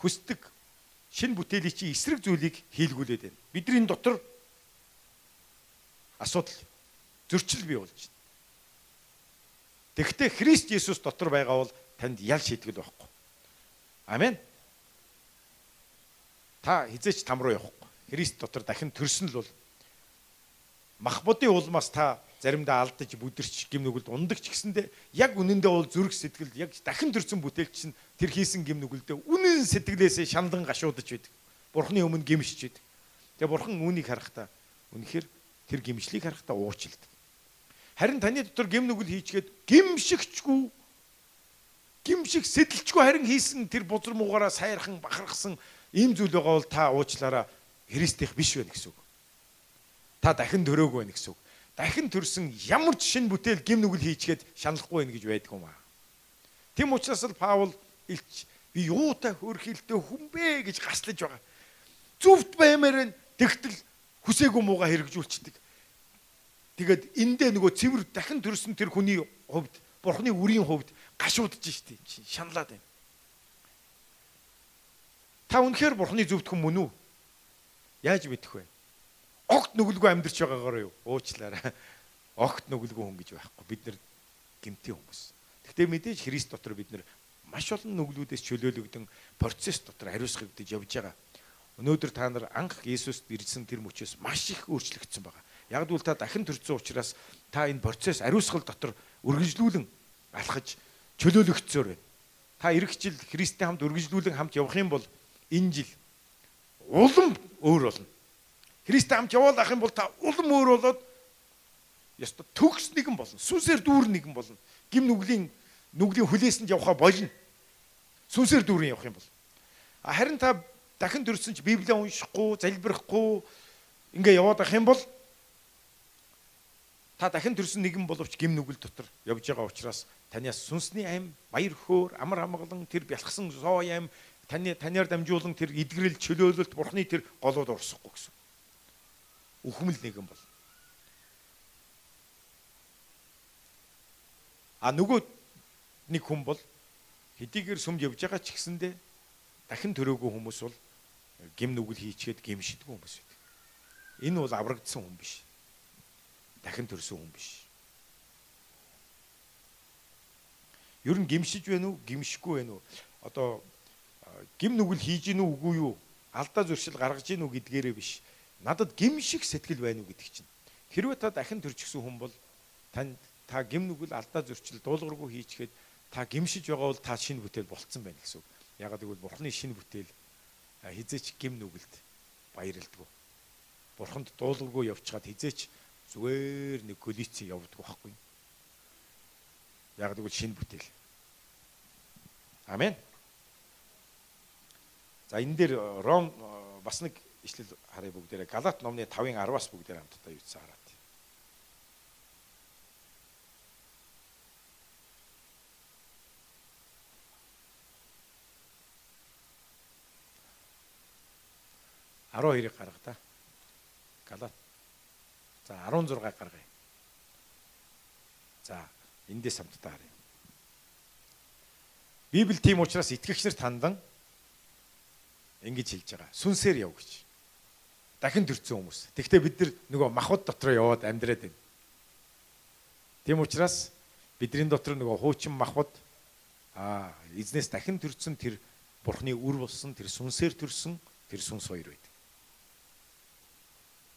хүсдэг шинэ бүтээлийн чи эсрэг зүйлийг хийлгүүлээд байна. Бидний дотор асуудал зөрчил бий болж байна. Тэгэхдээ Христ Есүс дотор байгаа бол танд ял шийтгэл байхгүй. Амен. Та хизээч там руу явахгүй. Христ дотор дахин төрсөн л бол махбодын улмаас та заримдаа алдаж бүдэрч гим нүгэлд ундагч гэсэндээ яг үнэндээ бол зүрх сэтгэл яг дахин төрсэн бүтээлч нь тэр хийсэн гим нүгэлдээ үнэн сэтгэлээсээ шандан гашуудаж байдаг. Бурхны өмнө гимшиж байдаг. Тэгээ бурхан үүнийг харахтаа үнэхээр тэр гимшлийг харахтаа уучлалт. Харин таны дотор гим нүгэл хийчгээд гимшигчгүй гимшиг сэтэлчгүй харин хийсэн тэр бузар муугаараа сайрхан бахархсан ийм зүйл байгаа бол та уучлаараа Христийнх биш байна гэсэн үг. Та дахин төрөөгүй байна гэсэн үг. Дахин төрсөн ямар ч шин бүтээл гим нүгэл хийчгээд шаналхгүй байна гэж байдаг юм аа. Тэм учраас л Паул илч би юутай хөрхилтэй хүн бэ гэж гаслаж байгаа. Зүвт баймаар нь тэгтэл хүсээгүй мууга хэрэгжүүлчихдэг. Тэгээд эндээ нөгөө цэвэр дахин төрсөн тэр хүний хувьд бурхны үрийн хувьд гашуудж штий шаналаад байна. Та үнэхээр бурхны зөвд хүн мөн үү? Яаж мэдэх вэ? Огт нүгэлгүй амьдарч байгаагаар юу? Уучлаарай. Огт нүгэлгүй хүн гэж байхгүй. Бид нар гимтийн хүмүүс. Гэхдээ мэдээж Христ дотор бид нар маш олон нүглүүдээс чөлөөлөгдөн процесс дотор хариуцах хэвдэж явж байгаа. Өнөөдөр та нар анх Иесуст ирсэн тэр мөчөөс маш их өөрчлөгдсөн байгаа. Яг л та дахин төрсөн учраас та энэ процесс ариусгал дотор үргэлжлүүлэн алхаж чөлөөлөгдсөөр байна. Та эх жил Христтэй хамт үргэлжлүүлэн хамт явах юм бол энэ жил улам өөр болно. Христтэй хамт яваал ах юм бол та улам өөр болоод яста төгс нэгэн болно. Сүнсээр дүүр нэгэн болно. Гим нүглийн нүглийн хүлээсэнд явхаа болно. Сүнсээр дүүрэн явах юм бол. Харин та дахин төрсөн ч Библийг уншихгүй, залбирахгүй ингээ яваад ах юм бол та дахин төрсөн нэгэн боловч гим нүгэл дотор явж байгаа учраас таньяас сүнсний аим, баяр хөөр, амар амгалан тэр бялхсан соо аим таны таньяар дамжуулан тэр эдгэрэл чөлөөлөлт бурхны тэр голууд урсахгүй гэсэн. Үхмэл нэгэн бол. А нөгөө нэг хүн бол хэдийгээр сүмд явж байгаа ч гэсэндэ дахин төрөөгүй хүмүүс бол гим нүгэл хийчгээд гимшдэггүй хүмүүс байдаг. Энэ бол аврагдсан хүн биш. Дахин төрсөн хүн биш. Ер нь гимшиж байна уу, гимшихгүй байна уу? Одоо гим нүгэл хийж гин үгүй юу? Алдаа зуршил гаргаж гин үү гэдгээрээ биш. Надад гим шиг сэтгэл байна уу гэдэг чинь. Хэрвээ та дахин төрчихсөн хүн бол тань та гим нүгэл алдаа зуршил дуулгаргүй хийчихэд та гимшиж байгаа бол та шинэ бүтээл болцсон байна гэсэн үг. Ягаад гэвэл бурхны шинэ бүтээл хизээч гим нүгэлд баярлдаггүй. Бурханд дуулгаргүй явчихад хизээч зүгээр нэг колици явдаг байхгүй. Ягаад гэвэл шинэ бүтээл. Амен. За энэ дээр э, Ром э, бас нэг ишлэл харъя бүгдээрээ Галат номны 5-ын 10-аас бүгдээр хамтдаа юуцсан хараад. Аруу хоёрыг гарга та. Галат. За 16 гаргая. За эндээс хамтдаа харъя. Библи тийм учраас итгэгч нар тандан ингэж хэлж байгаа. Сүнсээр яв гэж. Дахин төрсөн хүмүүс. Тэгвэл бид нар нөгөө махбод дотроо яваад амьдраад байна. Тийм учраас бидний дотор нөгөө хуучин махбод аа эзнээс дахин төрсөн тэр бурхны үр болсон тэр сүнсээр төрсөн тэр сүнс хоёр байдаг.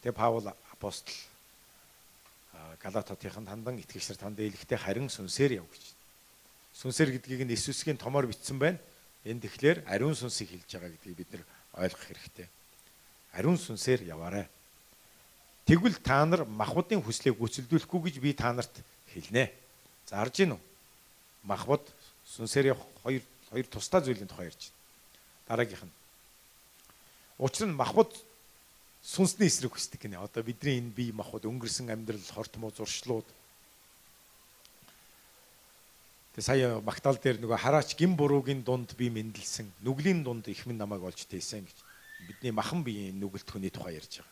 Тэгээ Паул апостол Галат хотын тандан итгэгчдэр танд ээлэхтэй харин сүнсээр яв гэж. Сүнсээр гэдгийг нь Иесусгийн томоор бичсэн байна. Энэ тэгэхээр ариун сүнсийг хэлж байгаа гэдгийг бид нар ойлгох хэрэгтэй. Ариун сүнсээр яваарай. Тэгвэл та нар махбодын хүслийг гүйцэлдүүлэхгүй гэж би та нарт хэлнэ. За харж гин үү? Махбод сүнсээр явах хоёр хоёр тусдаа зүйлийн тухай ярьж байна. Дараагийнх нь. Учир нь махбод сүнсний эсрэг хүсдэг гинэ. Одоо бидний энэ бие махбод өнгөрсөн амьдрал, хортмоо зуршлууд Тэгээ сая магтаал дээр нөгөө хараач гин буруугийн дунд би мэндэлсэн. Нүглийн дунд их минь намайг олж тээсэн гэж. Бидний махан биеийн нүгэлтхүүний тухай ярьж байгаа.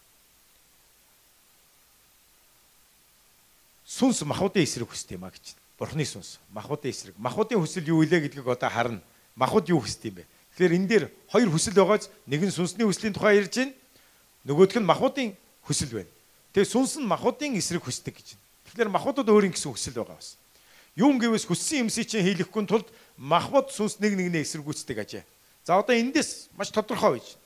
Сүнс махуудын эсрэг хүсдэг юм а гэж. Бурхны сүнс. Махуудын эсрэг. Махуудын хүсэл юу илээ гэдгийг одоо харна. Махууд юу хүсдэг юм бэ? Тэгэхээр энэ дээр хоёр хүсэл байгааз нэг нь сүнсний хүслийн тухай ярьж байна. Нөгөөх нь махуудын хүсэл байна. Тэгээ сүнс нь махуудын эсрэг хүсдэг гэж. Тэгэхээр махуудад өөрийн гэсэн хүсэл байгаа бас. Юм гэвээс хүссэн юмсыг чинь хийлэхгүй тулд махбод сүнс нэг нэгнээ эсэргүүцдэг ажээ. За одоо эндээс маш тодорхой байж.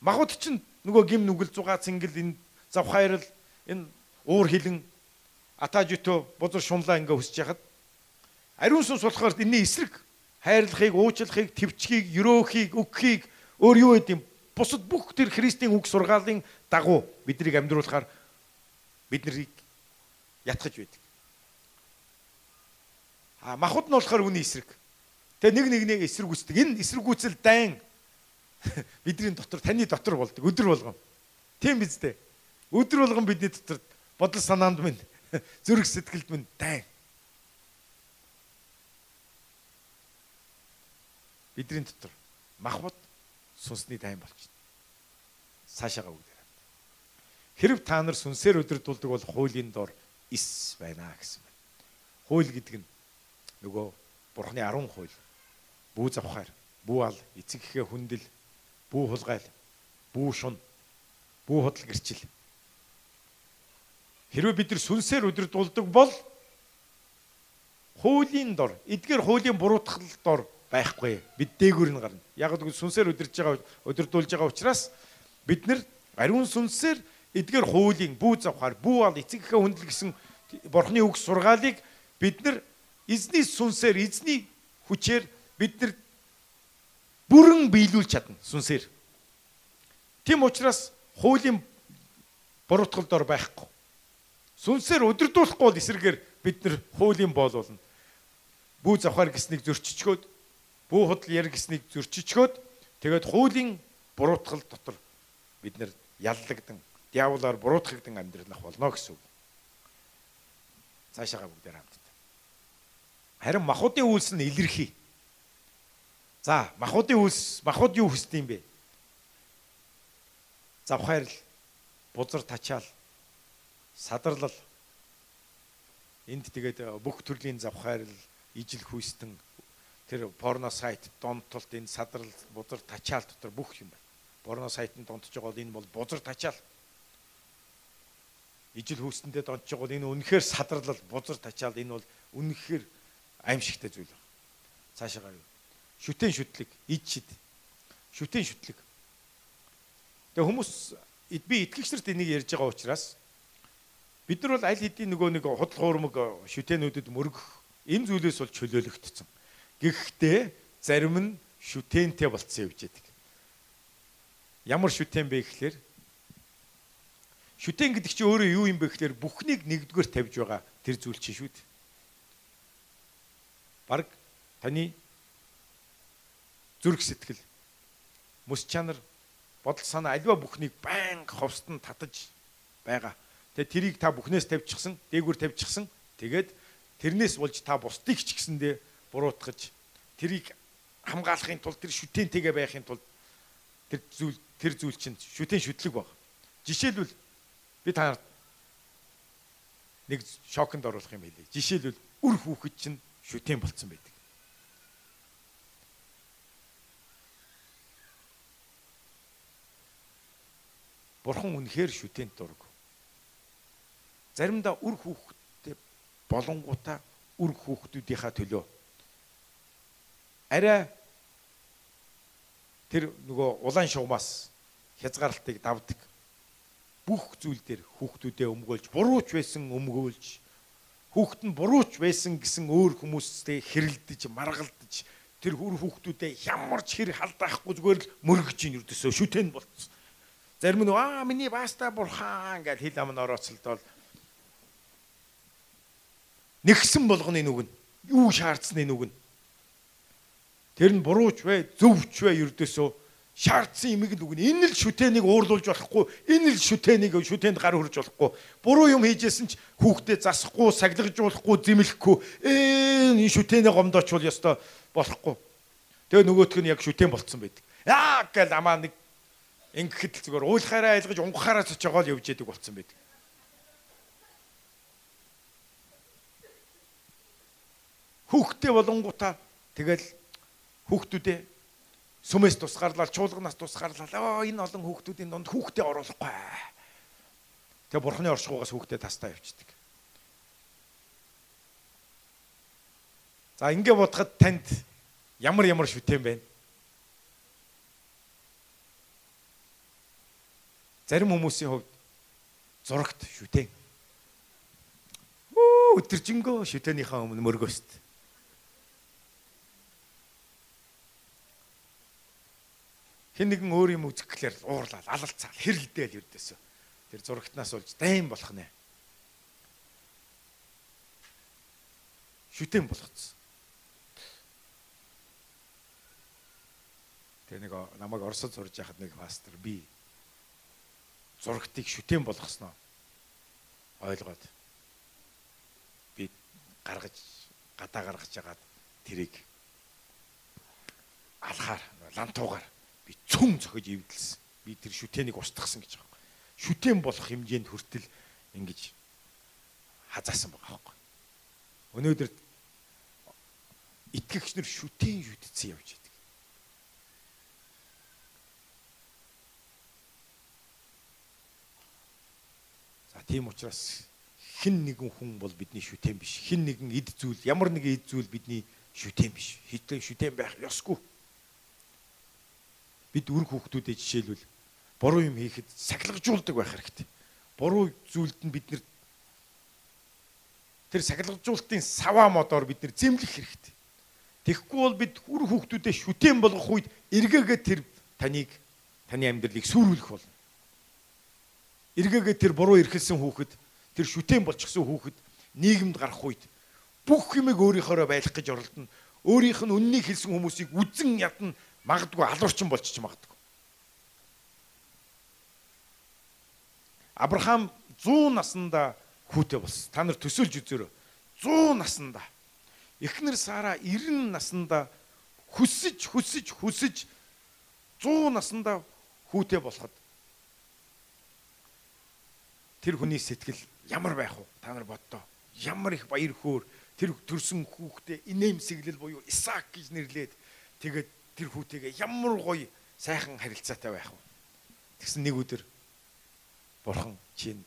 Махбод чинь нөгөө гим нүгэл зугаа цингэл энэ завхайрал энэ уур хилэн атажито бузар шунлаа ингээ хүсэж яхад ариун сүнс болохоор энэний эсрэг хайрлахыг, уучлахыг, твчхийг, өрөөхийг, өгөхийг өөр юу гэдэм бусад бүх тэр христийн үг сургаалын дагуу биднийг амьдруулахаар бид нарыг ятгах байдаг. А махуд нь болохоор үний эсрэг. Тэгээ нэг нэгнийг эсэргүүцдэг. Энэ эсэргүүцэл дайн бидний дотор таны дотор болдог өдөр болгон. Тийм биз дээ. Өдөр болгон бидний дотор бодол санаанд минь зүрх сэтгэлд минь дайн. Бидний дотор махбод сүнсний дайн болчихно. Цаашаага үгээр. Хэрв та нар сүнсээр өдөрдүүлдэг бол хуулийн дор ис байна гэсэн байна. Хууль гэдэг нь нөгөө бурхны 10 хууль. Бүү завхаар, бүү ал, эцэг эхээ хүндэл, бүү хулгайл, бүү шун, бүү худал гэрчил. Хэрвээ бид нар сүнсээр өдөрдүүлдэг бол хуулийн дор, эдгээр хуулийн буруутгал дор байхгүй. Бид дээгүүр нь гарна. Яг л сүнсээр өдөрж байгаа өдөрдүүлж байгаа учраас бид нар ариун сүнсээр эдгээр хуулийн бүү завхаар бүү ал эцэг эхээ хүндэл гэсэн бурхны үг сургаалыг бид нар эзний сүнсээр эзний хүчээр бид нар бүрэн биелүүлж чадна сүнсээр. Тийм учраас хуулийн буруутгал дор байхгүй. Сүнсээр өдөрдүүлэхгүй бол эсрэгээр бид нар хуулийн боолуулна. Бүү завхаар гиснийг зөрчичгөөд, бүү худал яр гиснийг зөрчичгөөд тэгээд хуулийн буруутгал дотор бид нар яллагдан диаволоор буруутгагдсан амьдрах болно гэсэн үг. Цаашаага бүгдээр хамтдаа. Харин махуудын үйлс нь илэрхий. За, махуудын үйлс, махууд юу хүсдэг юм бэ? Завхаарл, бузар тачаал, садарлал. Энд тэгээд бүх төрлийн завхаарл, ижил хүйстэн тэр порно сайт, донтолт энэ садрал, бузар тачаал дотор бүх юм байна. Порно сайтанд донтож байгаа бол энэ бол бузар тачаал ижил хүүстэндээ донч байгаа энэ үнэхээр садарлал бузар тачаал энэ бол үнэхээр аимшигтай зүйл байна. Цаашаа гарав. Шүтэн шүтлэг, ид шид. Шүтэн шүтлэг. Тэгээ хүмүүс би итгэгчнэрт энийг ярьж байгаа учраас бид нар бол аль хэдийн нөгөө нэг худал хуурмаг шүтэнүүдэд мөргөх энэ зүйлээс бол чөлөөлөгдсөн. Гэхдээ зарим нь шүтэнтэй болцсон явж байдаг. Ямар шүтэн бэ гэхлээр Шүтэн гэдэг чинь өөрөө юу юм бэ гэхээр бүхнийг нэгдүгээр тавьж байгаа тэр зүйл чинь шүү дээ. Бараг таны зүрх сэтгэл мөс чанар бодол санаа альва бүхнийг байнга ховстон татаж байгаа. Тэгээ тэрийг та бүхнээс тавьчихсан, дээгүүр тавьчихсан. Тэгээд тэрнээс болж та бусдыг ч гэсэндээ буруутгаж тэрийг хамгаалахын тулд тэр шүтэнтэйгээ байхын тулд тэр зүйл тэр зүйл чинь шүтэн шүтлэг баг. Жишээлбэл би та нарт нэг шоконд оруулах юм хэлье. Жишээлбэл үр хүүхэд чинь шүтэн болцсон байдаг. Бурхан үнэхээр шүтэнд дург. Заримдаа үр хүүхэдтэй болонгуудаа үр хүүхдүүдийнхаа төлөө арай тэр нөгөө улаан шугамаас хязгаарлалтыг давдаг бүх зүйл дээр хүүхдүүдээ өмгөөлж бурууч байсан өмгөөлж хүүхэд нь бурууч байсан гэсэн өөр хүмүүстэй хэрэлдэж маргалдаж тэр хүр хүүхдүүдээ ямар ч хэр халдаахгүй зүгээр л мөргөж ийн юрдөөсөө шүтэн болцсон. Зарим нь аа миний бааста бурхан гэж хил ам нь орооцолдоод нэгсэн болгоны нүг нь юу шаардсны нүг нь тэр нь бурууч вэ зөвч вэ юрдөөсөө шаардсан имийг л үгнэ. Энэ л шүтэнийг уурлуулж болохгүй. Энэ л шүтэнийг шүтэнд гар хөрж болохгүй. Буруу юм хийжсэн ч хүүхдээ засахгүй, саглагжуулахгүй, зэмлэхгүй. Ээ энэ шүтэний гомдоочвол ёстой болохгүй. Тэгээ нөгөөтг нь яг шүтэн болцсон байдаг. Яа гэл амаа нэг ингэхэд л зүгээр уулахаараа айлгаж унгахаараа цочоогоо л явж яадаг болцсон байдаг. Хүүхдээ болонгуудаа тэгэл хүүхдүүдээ сүмээс тусгаарлал, чуулганаас тусгаарлал. Оо энэ олон хүүхдүүдийн донд хүүхдээ оруулахгүй. Тэгээ бурхны оршихугаас хүүхдээ тастаа явчихдаг. За ингэ бодоход танд ямар ямар шүтэн байна? Зарим хүмүүсийн хувьд зурагт шүтэн. Үу өдөржингөө шүтэнийхээ өмнө мөргөөст. Хэн нэгэн өөр юм үзэхлээр уурлал, алалцал, хэрэлдээл үрдээс. Тэр зурагтнаас болж дайм болох нэ. Шүтэн болгоцсон. Тэгээ нэг намайг Оросд сурж яхад нэг пастор би зурагтыг шүтэн болгосноо ойлгоод би гаргаж гадаа гаргаж ягаад тэрийг алхаар лантуугаар би цүн зөхөж ивдэлсэн. Би тэр шүтэнийг устгасан гэж байгаа. Шүтэн болох хэмжээнд хүртэл ингэж хазаасан байгаа байхгүй. Өнөөдөр итгэгч нар шүтэн шүтцсэн явж тийм учраас хэн нэгэн хүн бол бидний шүтэн биш. Хэн нэгэн эд зүйл, ямар нэгэн эд зүйл бидний шүтэн биш. Хитэн шүтэн байх ёсгүй бид үр хүүхдүүдэд жишээлбэл буруу юм хийхэд сахилгажуулдаг байх хэрэгтэй. Буруу зүйлд нь бид нэр тэр сахилгажуулалтын саваа модоор бид нэр зэмлэх хэрэгтэй. Тэгэхгүй бол бид үр хүүхдүүдэд шүтэн болгох үед эргээгээ тэр таныг таны амьдралыг сүрүүлэх болно. Эргээгээ тэр буруу эрхэлсэн хүүхэд тэр шүтэн болчихсон хүүхэд нийгэмд гарах үед бүх юмыг өөрийнхөөрөө байлгах гэж оролдоно. Өөрийнх нь үннийг хэлсэн хүмүүсийг үзэн ядна магадгүй алуурчин болчих магадгүй. Авраам 100 наснда хүүтэй болсон. Та нар төсөөлж үзээрэй. 100 наснда. Эхнэр Сара 90 наснда хүсэж хүсэж хүсэж 100 наснда хүүтэй болоход тэр хүний сэтгэл ямар байх вэ? Та нар боддоо. Ямар их баяр хөөр тэр төрсөн хүүхдээ инээмсэглэл буюу Исаак гэж нэрлээд тэгээд тэр хүүтэйгээ ямар гоё сайхан харилцаатай байх вэ? Тэгсэн нэг өдөр бурхан чинь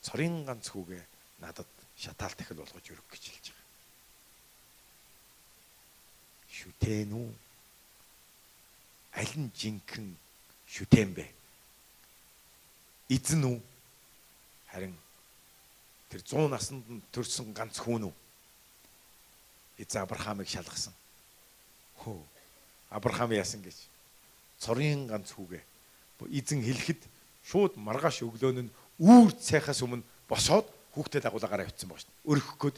цорын ганц хүүгээ надад шатаал дахил болгож өрөх гэж хэлж байгаа. Шүтэн үү? Аль нь жинхэнэ шүтэн бэ? Эзэн үү? Харин тэр 100 наснд төрсэн ганц хүн үү? Эзэн Авраамыг шалгасан. Хөө Авраам яасан гэж. Цорын ганц хүүгээ эзэн хэлэхэд шууд маргааш өглөөн нь үүр цайхаас өмнө босоод хүүхдэд дагуулгаараа явцсан шүү дээ. Өргөх гээд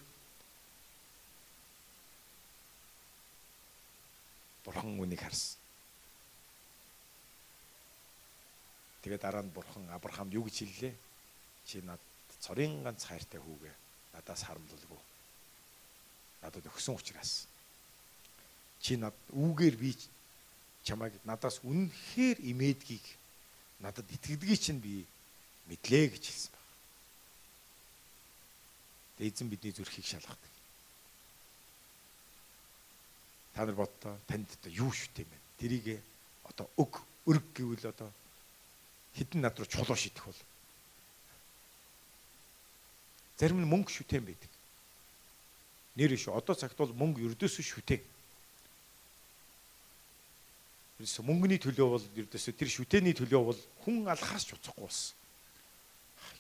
Бурхан үнийг харсан. Тэгээ дараа нь Бурхан Авраамд юу гэж хэллээ? Чи над цорын ганц хайртай хүүгээ надаас харамлалгүй. Надад өгсөн учраас чи над үүгээр би чамайг надаас үнэхээр имээдгийг надад итгэдгийг чинь би мэдлээ гэж хэлсэн баг. Тэгээ эзэн бидний зүрхийг шалгадаг. Та нар бодтоо танд одоо юу бэ? Тэрийг одоо өг өрг гэвэл одоо хідэн над руу чулуу шидэх бол зарим нь мөнгө шүтэн байдаг. Нэр шүү. Одоо цагт бол мөнгө ердөөсөө шүтэн ерөөсө мөнгөний төлөө бол ерөөсө тэр шүтээний төлөө бол хүн алхаас ч уцахгүй болсон.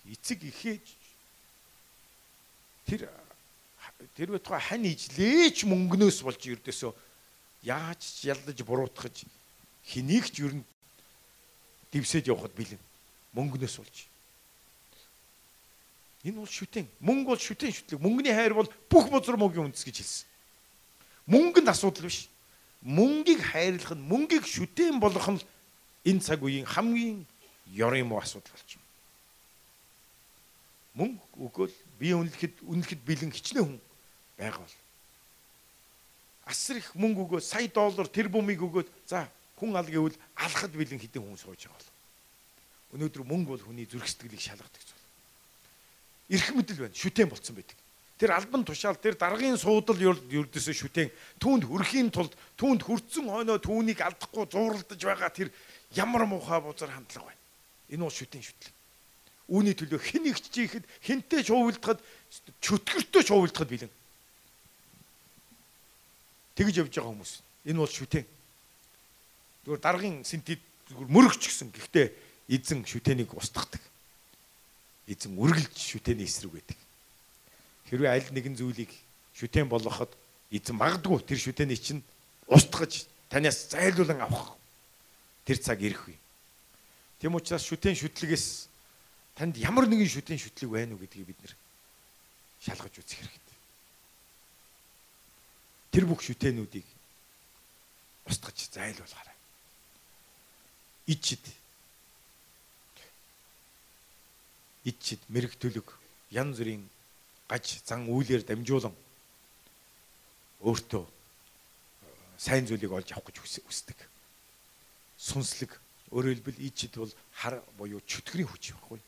Эцэг ихээж тэр тэр байтугай хань ижлээч мөнгнөөс болж ердөөсөө яаж ч ялдаж буруутгаж хэнийг ч ер нь дивсэж явахад бэлэн мөнгнөөс болж. Энэ бол шүтэн. Мөнгө бол шүтэн шүтлэг. Мөнгөний хайр бол бүх бузар мөгийн үндэс гэж хэлсэн. Мөнгө нь асуудал биш мөнгийг хайрлах нь мөнгийг шүтэн болгох нь энэ цаг үеийн хамгийн ёрын муу асуудал байна. Мөнгө өгөөл бие үнэлэхэд үнэлэхэд бэлэн хичнээн хүн байгаа бол асар их мөнгө өгөө сая доллар тэр бумыг өгөөд за хүн ал гэвэл алхад бэлэн хідэн хүн сууж байгаа бол өнөөдөр мөнгө бол хүний зүрх сэтгэлийг шалгадаг зүйл. Ирэх мэдэл байна. Шүтэн болцсон байдаг. Тэр албан тушаал тэр даргын суудал ердөөсөө шүтэн түүнд хүрэхийн тулд түүнд хүрцэн хойноо түүнийг алдахгүй зууралдаж байгаа тэр ямар муухай бузар хандлага байна. Энэ бол шүтэн шүтлэг. Үүний төлөө хэн ихч жихэд хинтээ шуувилдахад чөтгөртөө шуувилдахад бэлэн. Тэгж явж байгаа хүмүүс. Энэ бол шүтэн. Зүгээр даргын синтед зүгээр мөрөгч гисэн. Гэхдээ эзэн шүтэнийг устгадаг. Эзэн үргэлж шүтэний эсрэг байдаг. Хэрвээ аль нэгэн зүйлийг шүтэн болгоход эзэн магадгүй тэр шүтэний чинь устгаж танаас зайлуулан авах тэр цаг ирэх үе. Тэм учраас шүтэн шүтлэгээс танд ямар нэгэн шүтэн шүтлэг байна уу гэдгийг бид нэр шалгаж үзэх хэрэгтэй. тэр бүх шүтэнүүдийг устгаж зайлуулгаарай. Ичид ичид мэрэг төлөг ян зүрийн гаж зан үйлээр дамжуулан өөртөө сайн зүйлийг олж авах гэж хүсдэг. Сүнслэг өөрөөр хэлбэл ичид бол хар буюу чөтгөрийн хүч байхгүй.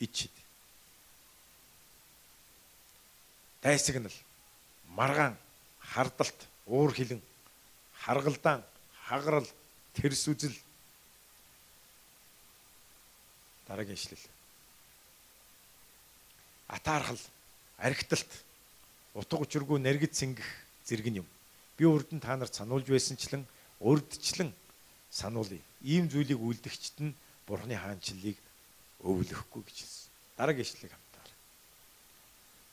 Ичид. Дайсагнал, маргаан, хардалт, уур хилэн, харгалдаан, хагарал, тэрс үзэл дараагийн ишлэл. Атаархал, архиталт, утга учиргүй нэргэд сэнгэх зэрэг юм. Би нь та нарт сануулж байсанчлан урдчлан сануулъя. Ийм зүйлийг үлдэгчт нь Бурхны хаанчлалыг өвлөхгүй гэж хэлсэн. Дараагийн ишлэлийг хамтаар.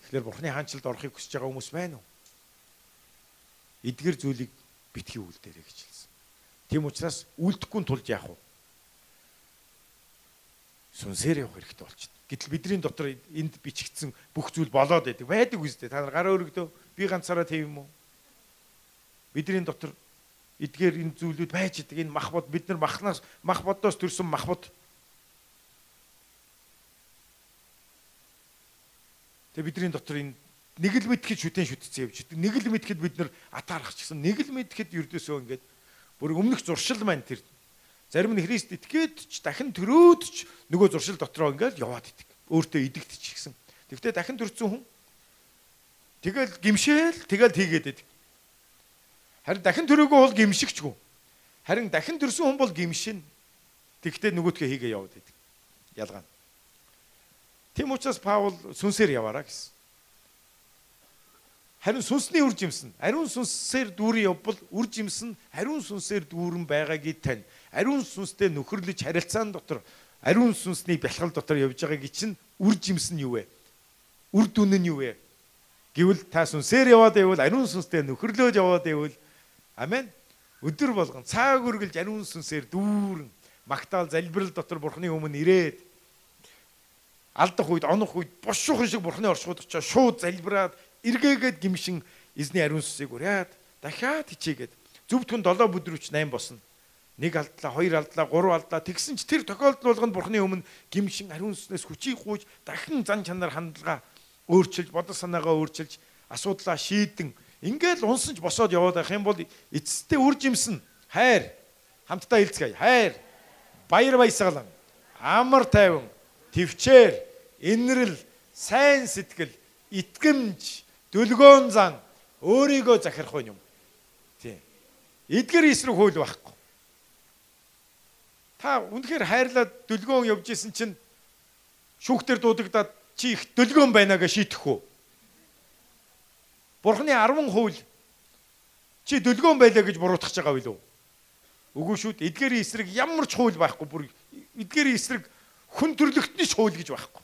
Тэгэхээр Бурхны хаанчлалд орохыг хүсэж байгаа хүмүүс байна уу? Эдгэр зүйлийг битгий үлдээрэй гэж хэлсэн. Тийм учраас үлдэхгүй тулд яах вэ? Сүнсээр явах хэрэгтэй болчихно. Гэтэл бидний дотор энд бичигдсэн бүх зүйл болоод байдаг. Байдаг үстэй. Та нар гараа өргөдөө би ганцаараа тийм юм уу? Бидний дотор эдгээр энэ зүйлүүд байж идэг. Энэ мах бод бид нар махнаас мах бодоос төрсөн мах бод. Тэгээ бидний дотор энэ нэг л мэдхэд шүтэн шүтцэн явж идэг. Нэг л мэдхэд бид нар гэсэн нэг л мэдхэд ердөөсөө ингээд бүр өмнөх зуршил маань тэр зарим нь Христ итгээд ч дахин төрөөд ч нөгөө зуршил дотроо ингээд яваад идэг. Өөртөө идэгдчих гисэн. Тэгвэл дахин төрсөн хүн тэгэл гимшээл тэгэл тийгээд идэг. Харин дахин төрөөгөө бол гимшигчгүй. Харин дахин төрсөн хүн бол гимшин. Тэгтээ нөгөөдгөө хийгээ яваад байдаг. Ялгаа. Тэм учраас Паул сүнсээр яваараа гэсэн. Харин сүнсний үр жимсэн. Ариун сүнсээр дүүрэн явбал үр жимсэн ариун сүнсээр дүүрэн байгаагийг тань. Ариун сүнстэй нөхөрлөж харилцаан дотор ариун сүнсний бэлхал дотор явж байгаагийн чинь үр жимсэн юу вэ? Үр дүн нь юу вэ? Гэвэл та сүнсээр яваад байвал ариун сүнстэй нөхөрлөөж яваад байвал Амен. Өдөр болгон цаг үргэлж ариун сүнсээр дүүрэн магтаал залбирал дотор бурхны өмнө ирээд алдах үед онох үед бушуухан шиг бурхны оршихуйд очиж шууд залбираад эргээгээд гимшин эзний ариун сүсийг ураад дахиад хичээгээд зөвдгөн 7 бүдрүүч 8 босно. Нэг алдлаа, хоёр алдлаа, гурав алдлаа тэгсэн ч тэр тохиолдол болгонд бурхны өмнө гимшин ариун сүснээс хүчийг гуйж дахин зан чанар хандлага өөрчилж, бодол санаагаа өөрчилж, асуудлаа шийдэн Ингээл унсанч босоод яваад байх юм бол эцэстээ үр жимсэн хайр хамтдаа хэлцгээе. Хайр, баяр баясгалан, амар тайван, төвчээр, инрэл, сайн сэтгэл, итгэмж, дүлгөөн зан өөрийгөө захирах юм. Тийм. Эдгэр эсрэг хууль байхгүй. Та үнэхээр хайрлаад дүлгөөн явж исэн чинь шүүхтэр дуудагдаад чи их дүлгөөн байна гэж шийтгэх үү? Бурхны 10 хууль чи дөлгөөн байлаа гэж буруутгах байгаа билүү? Үгүй шүү дээ. Эдгээрийн эсрэг ямар ч хууль байхгүй. Бүр эдгээрийн эсрэг хүн төрлөختний ч хууль гэж байхгүй.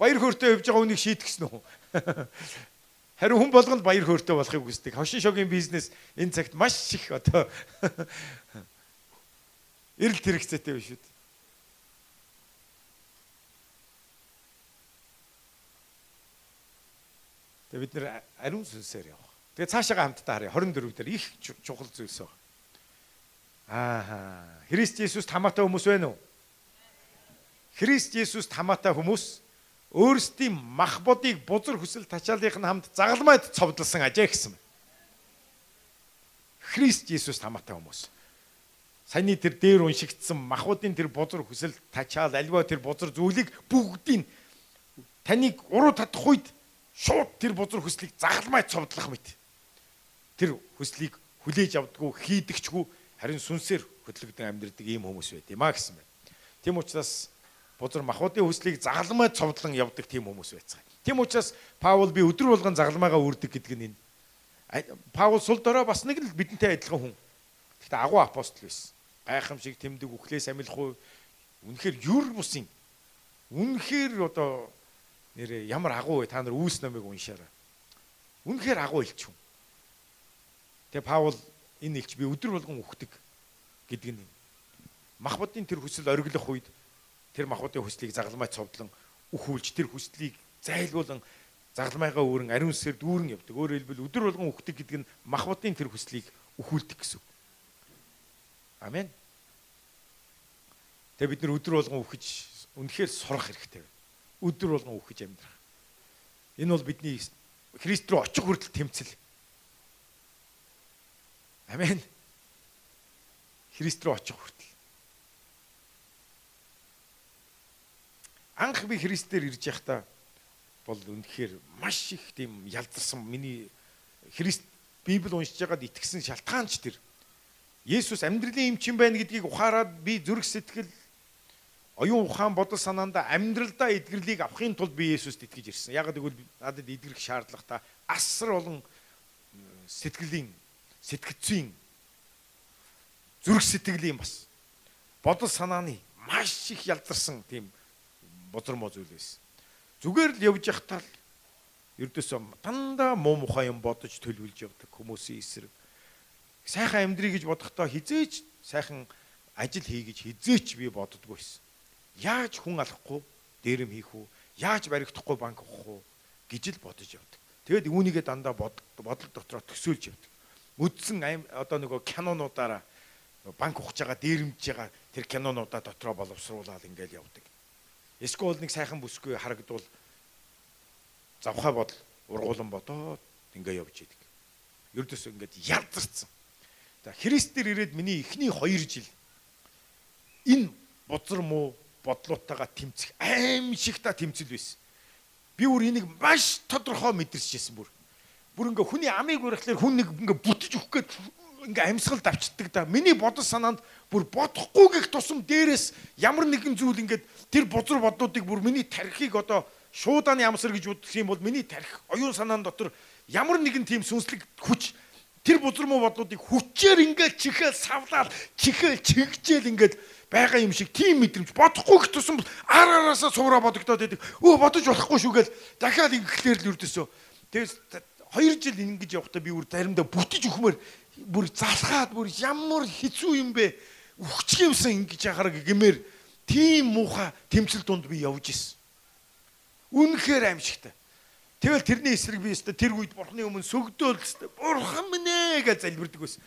Баяр хөөртэй явж байгаа үнийг шийтгэсэн үү? Харин хүн болгонд баяр хөөртэй болохыг хүсдэг. Хошин шогийн бизнес энэ цагт маш их одоо эрэлт хэрэгцээтэй биш үү? Тэгээ бид нэр ариун сүнсээр явах. Тэгээ цаашаа хамтдаа харъя 24 дээр их чухал зүйлс байна. Аа. Христ Есүс тамаатай хүмүүс байна уу? Христ Есүс тамаатай хүмүүс өөрсдийн мах бодыг бузар хүсэл тачаалын хамт загалмайд цовдлсон ажээ гэсэн. Христ Есүс тамаатай хүмүүс. Саяны тэр дээр уншигдсан махуудын тэр бузар хүсэл тачаал альва тэр бузар зүйлийг бүгдийг таныг уруу татах үед шууд тэр бузар хүслийг загалмай цовдлох мэт. Тэр хүслийг хүлээж авдаггүй хийдэгчгүй харин сүнсээр хөтлөгдөн амьдрдаг ийм хүмүүс байт юм а гэсэн байна. Тийм учраас бузар махуудын хүслийг загалмай цовдлон явдаг тийм хүмүүс байцгаа. Тийм учраас Паул би өдөр болгон загалмайгаа үрдэг гэдэг нь энэ. Паул сул дорой бас нэг л бидэнтэй адилхан хүн. Гэхдээ агуу апостол байсан. Гайхамшиг тэмдэг үхлээс амилахгүй үнэхээр юр бусын үнэхээр одоо нэрээ ямар агуу вэ та нар үүс номыг уншаарай. Үнэхээр агуу илч хүн. Тэгээ Паул энэ илч би өдөр болгон үхдэг гэдэг нь махбодын тэр хүсэл ориглох үед тэр махбодын хүслийг загалмай цовдлон үхүүлж тэр хүслийг зайлгуулan загламайгаа өөрөн ариун сүсээр дүүрэн явдаг. Өөрөөр хэлбэл өдөр болгон үхдэг гэдэг нь махбодын тэр хүслийг өхүүлдэг гэсэн үг. Амен. Тэгээ бид нар өдөр болгон үхэж үнэхээр сурах хэрэгтэй байна. Өдөр болгон үхэж амьдрах. Энэ бол бидний Христ рүү очих хүртэл тэмцэл. Амен. Христ рүү очих хүртэл. Анх би Христээр ирж явахдаа бол үнэхээр маш их тийм ялдарсан миний Христ Библи уншиж байгаад итгэсэн шалтгаанч тэр. Есүс амьдралын эмчин байна гэдгийг ухаарад би зүрх сэтгэл оюун ухаан бодол санаанда амьдралдаа эдгэрлийг авахын тулд би Есүст итгэж ирсэн. Яг гэвэл надад эдгэрэх шаардлагатай асар олон сэтгэлийн сэтгцийн зүрх сэтгэлийн бас бодол санааны маш их ялдарсан тийм бозромоо зүйл байсан. Зүгээр л явж явахтаа л ердөөсөө дандаа муу мухай юм бодож төлөвлөж явдаг хүмүүсийн эсрэг. Сайхан амьдрий гэж бодохдоо хизээч сайхан ажил хий гэж хизээч би боддгоо байсан. Яаж хүн алахгүй дээрэм хийх үү? Яаж баригдахгүй банк авах уу гэж л бодож явдаг. Тэгэд үүнийгээ дандаа бодол дотроо төсөөлж явдаг үдсэн одоо нөгөө кинонуудаараа банк ухаж байгаа дээрэмж байгаа тэр кинонуудаа дотроо боловсруулаад ингээл явдаг. Эсвэл нэг сайхан бүсгүй харагдвал завхаа бодол ургуулan бодоод ингээ явж идэг. Ердөөс ингээд ялзарцсан. За Христээр ирээд миний эхний 2 жил энэ бузар муу бодлоотойгоо тэмцэх аим шиг та тэмцэл байсан. Би бүр энийг маш тодорхой мэдэрчээсэн бүр бүр ингээ хүний амийг урихлаар хүн нэг ингээ бүтэж өгөх гээд ингээ амьсгал давчдаг да. Миний бодол санаанд бүр бодохгүй гэх тусам дээрээс ямар нэгэн зүйл ингээд тэр бузар бодлуудыг бүр миний тархийг одоо шуудааны амсар гэж үздэг юм бол миний тарих оюун санаан дотор ямар нэгэн тийм сүнслэг хүч тэр бузар муу бодлуудыг хүчээр ингээд чихэл савлаад чихэл чигжээл ингээд байгаа юм шиг тийм мэдрэмж бодохгүй гэх тусам ар араасаа суураа бодогдоод байдаг. Өө бодож болохгүй шүүгээл дахиад ингэхлээр л үрдөөсөө. Тэгээс 2 жил ингэж явахдаа би бүр заримдаа бүтэж өгмөр бүр залхаад бүр ямар хэцүү юм бэ үхчих юмсан ингэж яхаар гэмээр тийм муухай тэмцэл донд би явж исэн. Үнэхээр аимшигтай. Тэгэл тэрний эсрэг би өстө тэр үед бурхны өмнө сөгдөөл өстө бурхан минь ээ гэж залбирдаг байсан.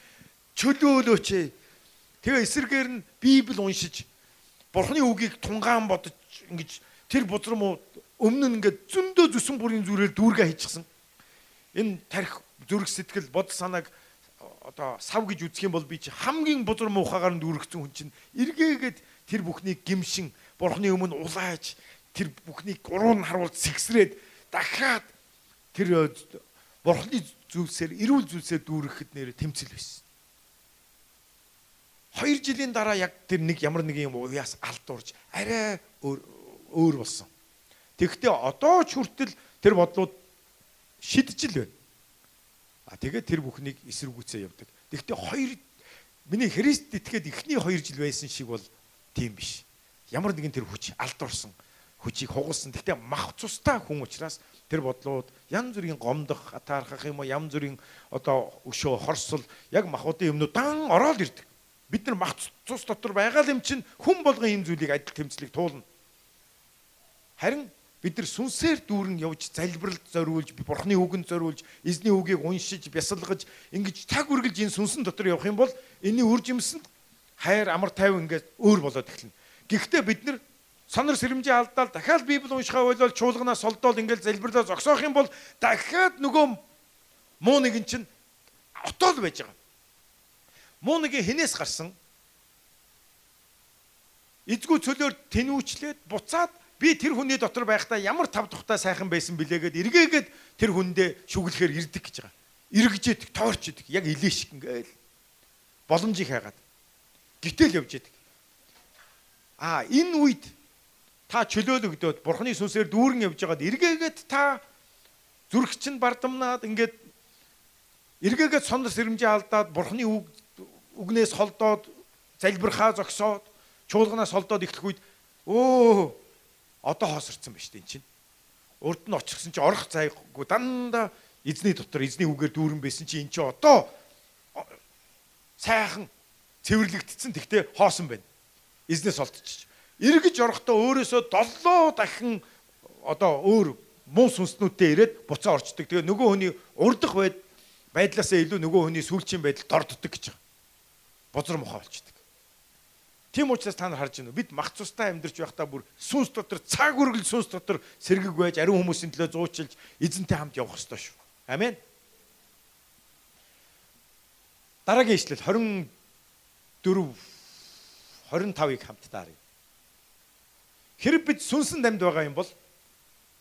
Чөлөөлөөч ээ. Тэгээ эсрэгээр нь Библи уншиж бурхны үгийг тунгаан бодож ингэж тэр бузар муу өмнө нь ингээд зөндөө зүсэн бүрийн зүрээр дүүргээ хийчихсэн энэ тарих зүрх сэтгэл бодол санааг одоо сав гэж үзэх юм бол би чи хамгийн бузар муухагаар нь дүүргэсэн хүн чинь эргээгээд тэр бүхнийг гимшин бурхны өмнө улааж тэр бүхнийг гурван харуулж сэгсрээд дахиад тэр бурхны зүйлсээр эрүүл зүйлсээр дүүрэхэд нэр тэмцэл байсан. Хоёр жилийн дараа яг тэр нэг ямар нэг юм уяас алдуурж арай өөр болсон. Тэгэхдээ одоо ч хүртэл тэр бодлууд шидэж л байна. А тэгээд тэр бүхнийг эсэргүүцээ явдаг. Тэгэхдээ хоёр миний Христ итгээд эхний 2 жил байсан шиг бол тийм биш. Ямар нэгэн тэр хүч алдуурсан хүчийг хугалсан. Гэхдээ мах цустай хүн учраас тэр бодлууд янз бүрийн гомдох, атаархах юм уу, янз бүрийн одоо өшөө хорсол яг махуудын юмнууд дан ороод ирдэг. Бид нар мах цус дотор байгаа юм чинь хүн болгон ийм зүйлийг адил тэмцлийг туулна. Харин бид нар сүнсээр дүүрэн явж залбиралд зориулж бурхны үгэнд зориулж эзний үгийг уншиж бясалгаж ингэж таг үргэлж энэ сүнсэн дотор явах юм бол энэний үр жимсэнд хайр амар тайван ингээд өөр болоод эхэлнэ. Гэхдээ бид нар сонор сэрэмжээ алдаал дахиад библи уншихаа болол чуулганаас солдоол ингээд залбирлаа зогсоох юм бол дахиад нөгөө муу нэгэн чинь отоол байж байгаа. Муу нэгэн хинээс гарсан эзгүй цөлөөр тэнүүчлээд буцаад би тэр хүний дотор байхдаа ямар тав тухтай сайхан байсан бэлээгээд эргээгээд тэр хүндээ шүглэхээр ирдэг гэж байгаа. Иргэжээд тоорч идэг. Яг илээ шиг ингээл боломжийг хайгаад. Гитэл явж идэг. Аа энэ үед та чөлөөлөгдөөд бурхны сүнсээр дүүрэн явж байгаад эргээгээд та зүрх чинь бардамнаад ингээд эргээгээд сонор сэрэмжээ алдаад бурхны үг үгнээс холдоод залбирхаа зогсоод чуулганаас холдоод ихлэх үед өө одоо хоосорцсон ба штэ эн чинь. Урд нь очихсан чи орох зайгүй дандаа эзний дотор эзний үгээр дүүрэн байсан чи эн чи одоо сайхан цэвэрлэгдсэн тэгтээ хоосон байна. Эзнээс олдчих. Иргэж орохдоо өөрөөсөө долоо дахин одоо өөр муу сүнснүүдтэй ирээд буцаа орчдөг. Тэгээ нөгөө хүний урдах байд байдлаасаа илүү нөгөө хүний сүүлчийн байдал дорддог гэж байгаа. Бузар мохоо болчдөг. Тийм учраас та нар харж байна уу? Бид мах цустай амьдарч байхдаа бүр сүнс дотор цаг үргэл сүнс дотор сэргэг байж ариун хүмүүсийн төлөө зуучилж эзэнтэй хамт явах ёстой шүү. Амен. Дараагийн ишлэл 24 25-ыг хамтдаа харъя. Хэрэг бид сүнсэн дамд байгаа юм бол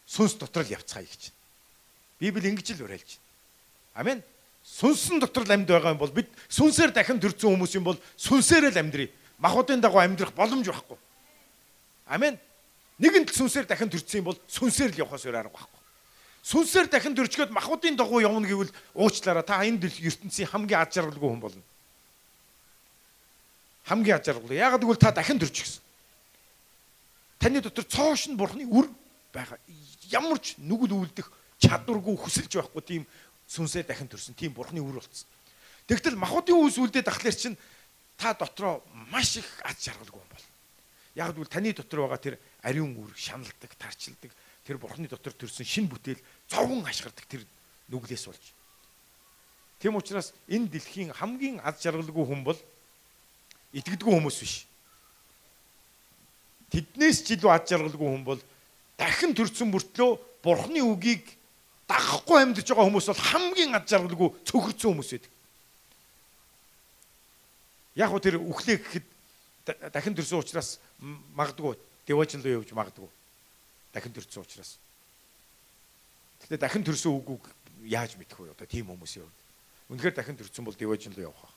сүнс дотор л явцгаая гэж. Библи ингэж л уриалж байна. Амен. Сүнсэн дотор л амьд байгаа юм бол бид сүнсээр дахин төрсэн хүмүүс юм бол сүнсээр л амьдрий. Махуудын дагуу амьдрах боломж байхгүй. Амен. Нэгэнт сүнсээр дахин төрсэн юм бол сүнсээр л явахаас өөр арга байхгүй. Сүнсээр дахин төрчгөөд махуудын дагуу явна гэвэл уучлаарай та энэ ертөнцийн хамгийн аж аргалгүй хүн болно. Хамгийн аж аргалгүй. Яагаад гэвэл та дахин төрчихсөн. Таны дотор цоош нь бурхны үр байгаа. Ямар ч нүгэл үлдэх чадваргүй хүсэлж байхгүй тийм сүнсээр дахин төрсөн тийм бурхны үр болцсон. Тэгтэл махуудын үс үлдээд ахлаар чинь та дотроо маш их аз жаргалгүй юм бол. Яг гэвэл таны дотор байгаа тэр ариун үр шаналдаг, тарчилдаг тэр бурхны дотор төрсэн шин бүтээл зовгон ашгардаг тэр нүглээс болж. Тийм учраас энэ дэлхийн хамгийн аз жаргалгүй хүн бол итгэдэггүй хүмүүс биш. Тэднээс ч илүү аз жаргалгүй хүн бол дахин төрсөн мөртлөө бурхны үгийг дагахгүй амьдарч байгаа хүмүүс бол хамгийн аз жаргалгүй цөхөрцөн хүмүүс байдаг. Яг уу тэр үхлээ гэхэд дахин төрсөн учраас магадгүй деважин руу явж магадгүй. Дахин төрсөн учраас. Гэтэ дахин төрсөн үгүйг яаж мэдэх вэ? Одоо тийм хүмүүсийн хувьд. Үнэхээр дахин төрсөн бол деважин руу явах.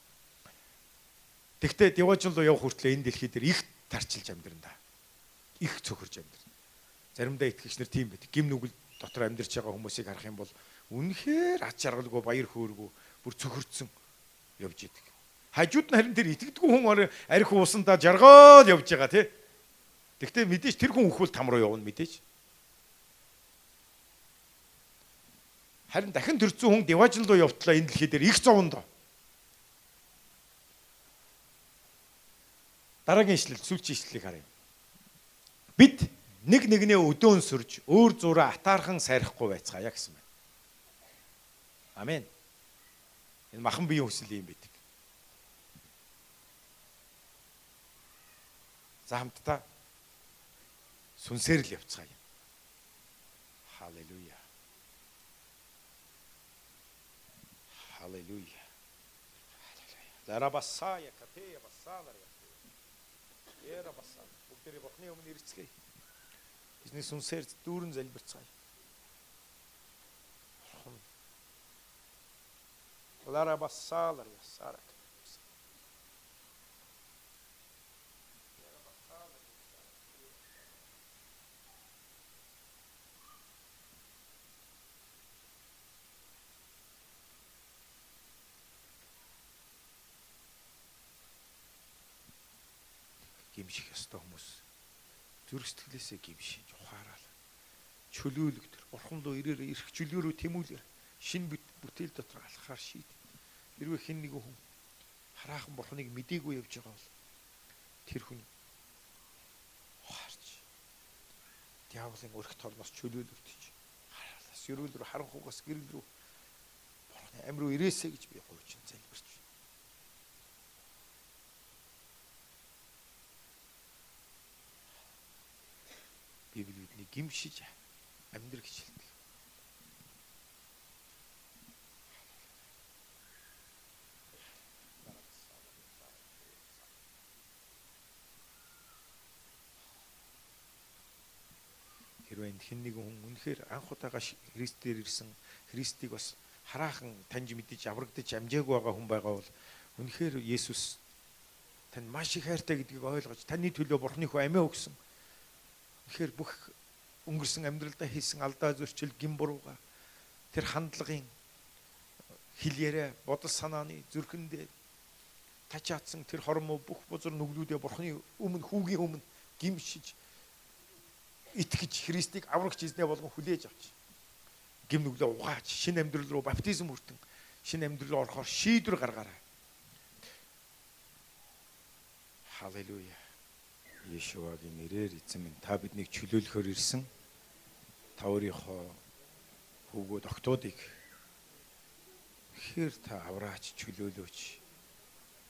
Тэгтээ деважин руу явах хүртлээр энэ дэлхий дээр их тарчилж амьдран да их цөхөрж амьдрна. Заримдаа итгэгч нар тийм байдаг. Гим нүгэл дотор амьдарч байгаа хүмүүсийг харах юм бол үнэхээр ач жаргалгүй баяр хөөргөө бүр цөхөрцөн явж идэг. Хажууд нь харин тэр итгэдэггүй хүн арх уусандаа жаргал явж байгаа тий. Тэгтээ мэдээж тэр хүн өхвөл там руу явна мэдээж. Харин дахин төрцөн хүн деважин руу явтлаа энэ дэлхий дээр их зовонд. Дараагийн ишлэл сүүлчийн ишлэлийг харъя. Бид нэг нэгнээ өдөөн сүрж өөр зураа атаархан сайрахгүй байцгаая гэсэн байна. Амен. Энэ махан биеийн хүсэл юм байдаг. За хамтдаа сүнсээр л явцгаая. Халелуя. Халелуя. Зарабасая катея басалар. Яра басалар бүгдээрээ бурхны өмнө ирцгээе. Бидний сүнсээр дүүрэн залбирцгаая. Лара басалар ясарак. Гимших ёстой хүмүүс. Зүрх сэтгэлээсээ гимшиж ухаарал. Чөлөөлөгдөр. Бурхан руу ирээр ирэх чөлөөрөө тэмүүлэр шин бүтээл дотор алхахаар шийд. Хэрвээ хэн нэгэн хүн хараахан бурханыг мдээгүй явж байгаа бол тэр хүн ухаарч диаволын өрх торноос чөлөөлөгдөж хараалаас ерөөл рүү харанхугаас гэрэл рүү бурханы амь руу ирээсэ гэж би гуйж залбирч Библи бидний гимшиж амьдрах гэж хэлдэг. Хэрвээ хэн нэгэн хүн үнэхээр анх удаага Христээр ирсэн Христийг бас хараахан таньж мэдэж аврагдаж амжаагүй байгаа хүн байгаа бол үнэхээр Есүс тань маш их хайртай гэдгийг ойлгож таны төлөө Бурхны хөө амиа өгсөн Тэгэхээр бүх өнгөрсөн амьдралдаа хийсэн алдаа зөрчил гин бурууга тэр хандлагын хил яриа бодол санааны зүрхэндээ тачаатсан тэр хормоо бүх бузар нүглүүдээ бурхны өмнө хүүгийн өмнө гимшиж итгэж Христийг аврагч эзнээ болгон хүлээж авч гим нүглээ угаач шинэ амьдрал руу баптизм хүртэн шинэ амьдрал руу орохоор шийдвэр гаргаарай. Халелуя. Иешуагийн нэрээр эзэн минь. Та биднийг чөлөөлөхөөр ирсэн. та өөрийнхөө хөвгүүд октоодыг хэр та авраач чөлөөлөөч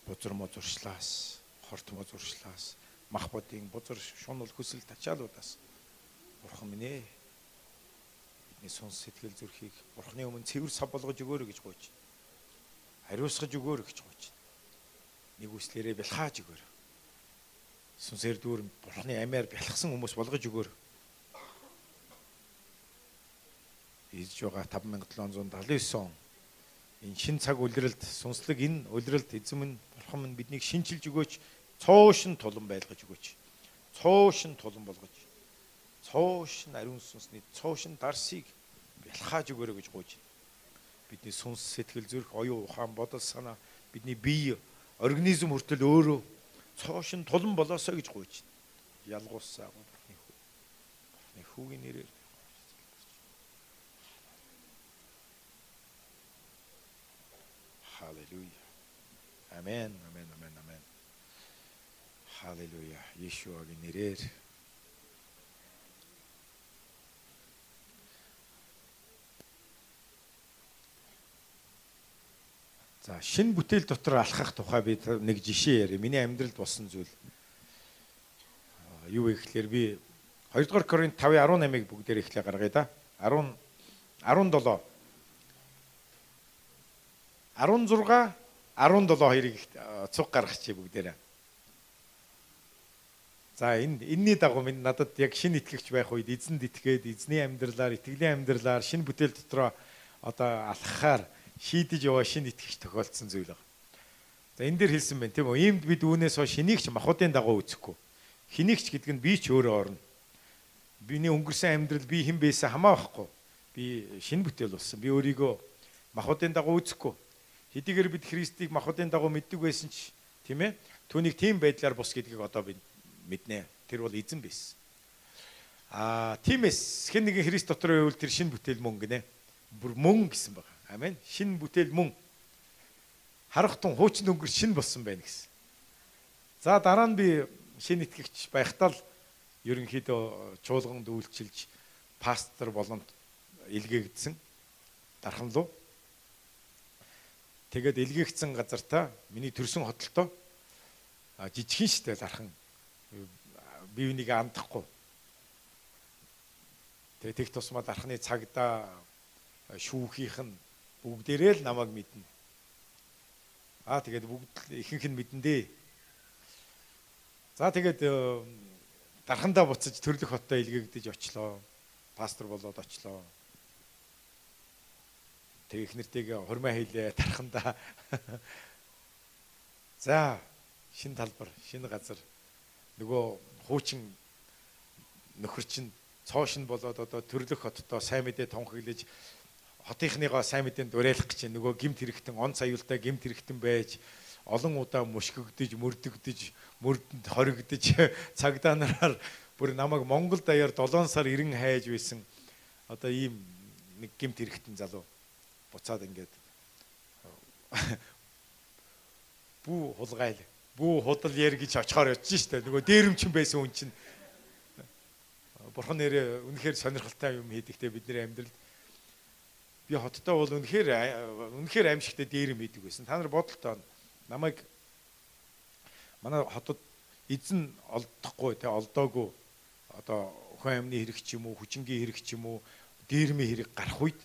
бузар мозуршлаас хорт мозуршлаас мах бодын бузар шунал хүсэл тачаалуудаас бурхан минь ээ. Бидний сонс сэтгэл зүрхийг бурханы өмнө цэвэр сав болгож өгөөрэй гэж гуйж хариусгаж өгөөрэй гэж гуйж нэг үслээрээ бэлхааж өгөөрэй сүнсээр дүүр бурханы амиар бялхсан хүмүүс болгож өгөөрэй ийж байгаа 5779 он энэ шин цаг үлрэлт сүнслэг энэ үлрэлт эзэм нь бурхан минь биднийг шинчилж өгөөч. Цоошин тулан байлгаж өгөөч. Цоошин тулан болгож. Цоошин ариун сүнсний цоошин дарсыг бэлхааж өгөөрэй гэж гуйж. Бидний сүнс сэтгэл зүрх оюун ухаан бодол санаа бидний бие организм хүртэл өөрөө цоошин тулан болоосоо гэж гуйж ялгуусаа бурхны хүү бурхны хүүгийн нэрээр Халелуя. Амен, амен, амен, амен. Халелуя. Иешуагийн нэрээр За шинэ бүтээл дотор алхах тухай би нэг жишээ ярив. Миний амьдралд болсон зүйл. Юу вэ гэхээр би 2 дугаар Коринт 5:18-ыг бүгдээр эхлээ гаргая да. 10 17 16 17 хоёрыг цуг гаргачих бүгдээрээ. За энэ энэний дагуу минь надад яг шинэ итгэгч байх үед эзэнд итгээд эзний амьдралаар итгэлийн амьдралаар шинэ бүтээл дотроо одоо алхахаар шийдэж яваа шинэ итгэгч тохиолдсон зүйл байна. За энэ дээр хэлсэн байна тийм үү? Иймд бид үүнээс хойш хэнийгч махуудын дагуу үзэхгүй. Хэнийгч гэдэг нь би ч өөрөө орно. Биний өнгөрсөн амьдрал би хэн байсан хамаа байхгүй. Би шинэ бүтээл болсон. Би өөрийгөө махуудын дагуу үзэхгүй Хэдийгээр бид Христийг махбодын дагуу мэддэг байсан ч тийм ээ түүнийг тийм байдлаар бус гэдгийг одоо бид мэднэ. Тэр бол эзэн байсан. Аа тиймээс хэн нэгэн Христ дотор байвал тэр шинэ бүтээл мөн гинэ. Бүр мөн гэсэн байна. Амен. Шинэ бүтээл мөн. Харах тун хуучин өнгөр шинэ болсон байна гэсэн. За дараа нь би шинэ итгэгч байхдаа л ерөнхийдөө чуулганд үйлчилж пастор болон илгээгдсэн дархан руу Тэгээд илгээгдсэн газартаа миний төрсөн хотолтой жижигхэн штэ зархан бие бинийг андахгүй. Тэгээд тех тусмаа дархны цагдаа шүүхийнх нь бүгдээрээ л намайг мэднэ. Аа тэгээд бүгд ихэнх нь мэдэн дээ. За тэгээд дархандаа буцаж төрлөх хоттой илгээгдэж очлоо. Пастор болоод очлоо. Тэг их нэртэйгээ хурмаа хийлээ тархандаа. За шин талбар, шинэ газар нөгөө хуучин нөхөр чинь цоошин болоод одоо төрлөх хоттой сайн мэдээ тунхаглаж хотынхныгоо сайн мэдээнд уриалах гэж нөгөө гимт хэрэгтэн он саюултай гимт хэрэгтэн байж олон удаа мушгигдэж мөрдөгдөж мөрдөнд хоригдож цагдаа нараар бүр намайг Монгол даяар 7 сар ирэн хайж байсан. Одоо ийм нэг гимт хэрэгтэн залуу буцаад ингээд бүү хулгайл бүү худал яар гэж очихоор очиж штэ нөгөө дээрэмчин байсан хүн чинь. Бурхан нэрээ үнэхээр сонирхолтой юм хийдэгтэй бидний амьдралд би хоттой бол үнэхээр үнэхээр аимшигтай дээрэм хийдэг байсан та нар бодолтой намайг манай хотод эзэн олдохгүй те олдоогүй одоо өхөн амны хэрэг ч юм уу хүчингийн хэрэг ч юм уу дээрмийн хэрэг гарах үед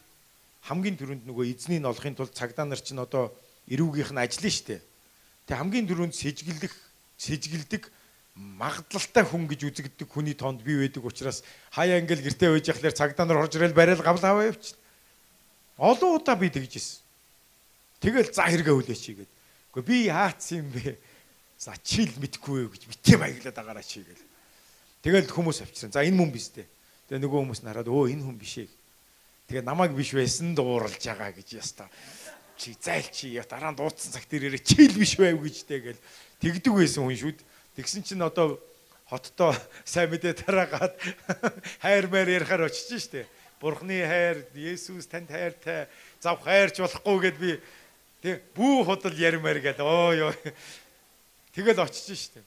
хамгийн түрүүнд нөгөө эзнийг олохын тулд цагдаа нар чинь одоо эрүүгийнх нь ажиллана штэ. Тэг хамгийн түрүүнд сэжиглэх сэжиглдэг магадлалтай хүн гэж үзэгддэг хүний тоонд би байдаг учраас хаяа ингээл гэртээ байж яхаар цагдаа нар орж ирэл барайл гавл аваа явчихна. Олон удаа би тэгж ирсэн. Тэгэл за хэрэгэ хүлээч гээд. Гэхдээ би яатсан юм бэ? За чил мэдхгүй гэж битээ маяглаад агараа чи гээл. Тэгэл хүмүүс авчирсан. За энэ хүн биз дээ. Тэгээ нөгөө хүмүүс нараад өө энэ хүн биш ээ Тэгээ намайг биш байсан дууралж байгаа гэж яста. Чи зайл чи дараа нь дуудсан цаг дээрээ чийл биш байв гэж тэгэл тэгдэг байсан хүн шүүд. Тэгсэн чинь одоо хоттоо сайн мэдээ тараагаад хайр маяр ярихаар очиж штэ. Бурхны хайр, Есүс танд хайртай, зав хайрч болохгүй гэд би тэг бүү худал ярмаар гээд оо ёо. Тэгэл очиж штэ.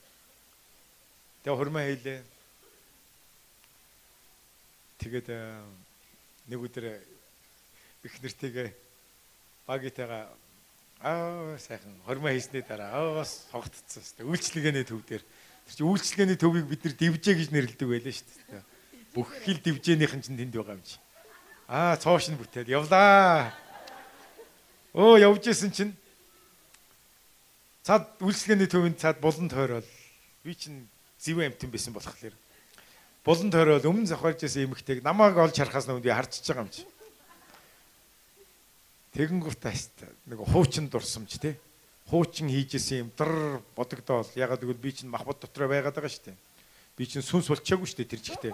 Тэг хурмаа хийлээ. Тэгээд нэг өдөр их нэртэйгээ багитайгаа аа сайхан хормоо хийсний дараа аа сонгогдсон шүү дээ. Үйлчлэгээний төв дээр. Тэр чинь үйлчлэгээний төвийг бид нар дивжээ гэж нэрлэдэг байлаа шүү дээ. Бүх хил дивжээнийхэн чинь тэнд байгаа юм чи. Аа цоош нь бүтээл явлаа. Өө явж исэн чинь цаад үйлчлэгээний төвөнд цаад булан тойрол би чинь зэвэн амтэн байсан болохоор булан тойрол өмнө зохиолж исэн эмэгтэйг намааг олж харахаас өмнө би харчиж байгаа юм чи. Тэгэнгүүт тааштай нэг хуучин дурсамж тий. Хуучин хийжсэн юм дар бодогдоол. Ягаад гэвэл би чинь махбод дотроо байгаад байгаа шүү дээ. Би чинь сүнс болчихаагүй шүү дээ тэр жигтэй.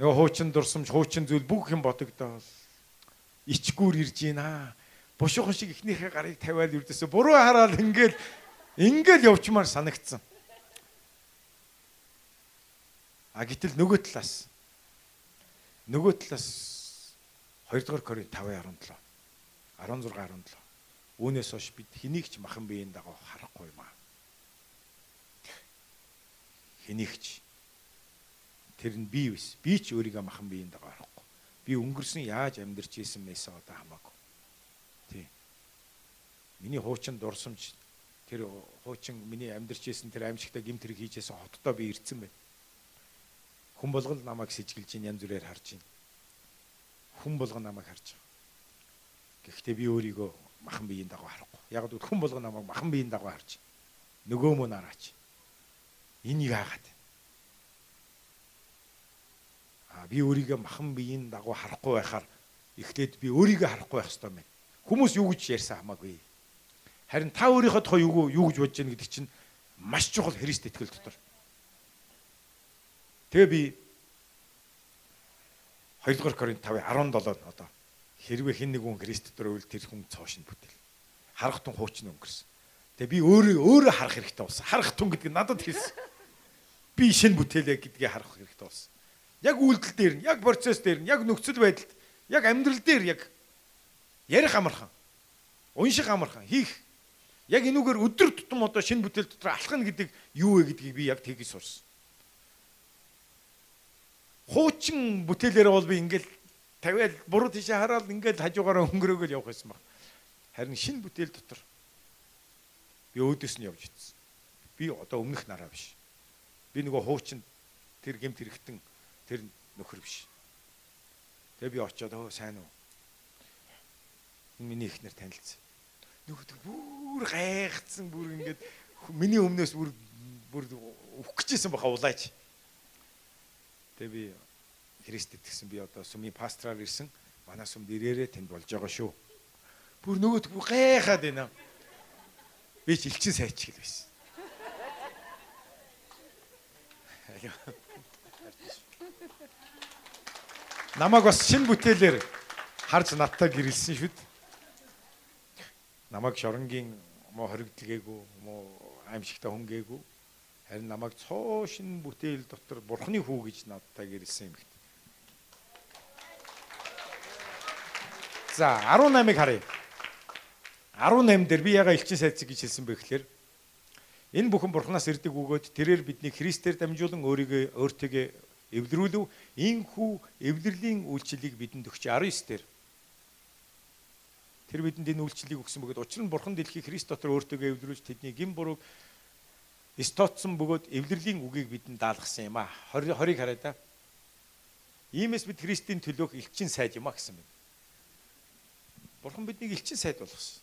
Нөгөө хуучин дурсамж, хуучин зүйл бүх юм бодогдоол. Ичгүүр ирж гинэ. Бушуухан шиг ихнийхээ гарыг тавиад үрдээсэ буруу хараад ингээл ингээл явчмаар санагдсан. А гэтэл нөгөө талаас нөгөө талаас 2 дугаар Коринт 5:17 16 17 Үүнээс хойш бид хэнийг ч махан биеийн дагуу харахгүй юм аа. Хэнийг ч тэр нь би биш. Би ч өөрийгөө махан биеийн дагуу харахгүй. Би өнгөрсөн яаж амьдарч исэн мэйсээ одоо хамаагүй. Тий. Миний хуучин дурсамж тэр хуучин миний амьдарч исэн тэр аимшигтай гимт хэрэг хийжсэн хотдоо би ирцэн байна. Хүн болгол намайг сэжгэлж ин янз бүрээр харж байна хүн болгон намайг харж байгаа. Гэхдээ би өөрийгөө махан биеийн дагуу харахгүй. Яг л хүн болгон намайг махан биеийн дагуу харж. Нөгөө мөн араач. Энийг хаагаад. Аа би өөрийгөө махан биеийн дагуу харахгүй байхаар эхлээд би өөрийгөө харахгүй байх хэрэгтэй байна. Хүмүүс юу гэж ярьсан хамаагүй. Харин та өөрийнхөө тухай юу юу гэж бодож байна гэдэг чинь маш чухал Христ итгэл дотор. Тэгээ би 2 дугаар Коринт 5 17-д одоо хэрвээ хэн нэгэн Христ дотор үйл тэр хүн цоошин бүтээл. Харах тун хуучин өнгөрсөн. Тэгээ би өөрөө өөрөө харах хэрэгтэй болсон. Харах тун гэдэг нь надад хэлсэн. Би шинэ бүтээлээ гэдгийг харах хэрэгтэй болсон. Яг үйлдэл дээр нь, яг процесс дээр нь, яг нөхцөл байдалд, яг амьдрал дээр яг ярих амархан. Унших амархан хийх. Яг энүүгээр өдөр тутам одоо шинэ бүтээл дотор алхах гэдэг юу вэ гэдгийг би яг тгийж сурсан хуучин бүтээлээрээ бол би ингээл тавиал буруу тийшээ хараад ингээл хажуугаараа өнгөрөөгөл явах байсан баг. Харин шинэ бүтээл дотор би өөдөөс нь явж ицсэн. Би одоо өмнөх нараа биш. Би нөгөө хуучин тэр гемт хэрэгтэн тэр нөхөр биш. Тэгээ би очиод өө сайн уу? Миний ихнэр танилцсан. Нөгөө бүр гайхацсан бүр ингээд миний өмнөөс бүр бүр өвөх гэжсэн баха улаач. Тэгээ би Христ итгэсэн би одоо сүмийн пастраар ирсэн. Манай сүмд ирээрээ тэнд болж байгаа шүү. Бүр нөгөөд бүр гайхаад байна. Би ч элчин сайчгил байсан. Намаг бас шин бүтээлээр харж надтай гэрэлсэн шүд. Намаг шоронгийн муу хоригдлгээгүй муу аимшигтай хөнгөөгүй Харин намайг цоо шин бүтээл дотор бурхны хүү гэж надтай гэрэлсэн юм. За 18-ыг харъя. 18 дээр би яга элчин сайцыг гэж хэлсэн бэ гэхээр энэ бүхэн бурхнаас ирдэг өгөөд тэрээр бидний Христээр дамжуулан өөрийгөө өөртөө эвлэрүүлв. Ийхүү эвлэрлийн үйлчлэлийг бидэнд өгч 19 дээр Тэр бидэнд энэ үйлчлэлийг өгсөн бөгөөд учир нь бурхан дэлхийг Христ дотор өөртөө эвлэрүүлж тэдний гин бурууг Стоцсон бөгөөд эвлэрлийн үгийг бидэнд даалгасан юм а. 20 20-ыг хараа да. Иймээс бид Христийн төлөөх элчин сайд юм а гэсэн байна. Бурхан биднийг элчин сайд болгосон.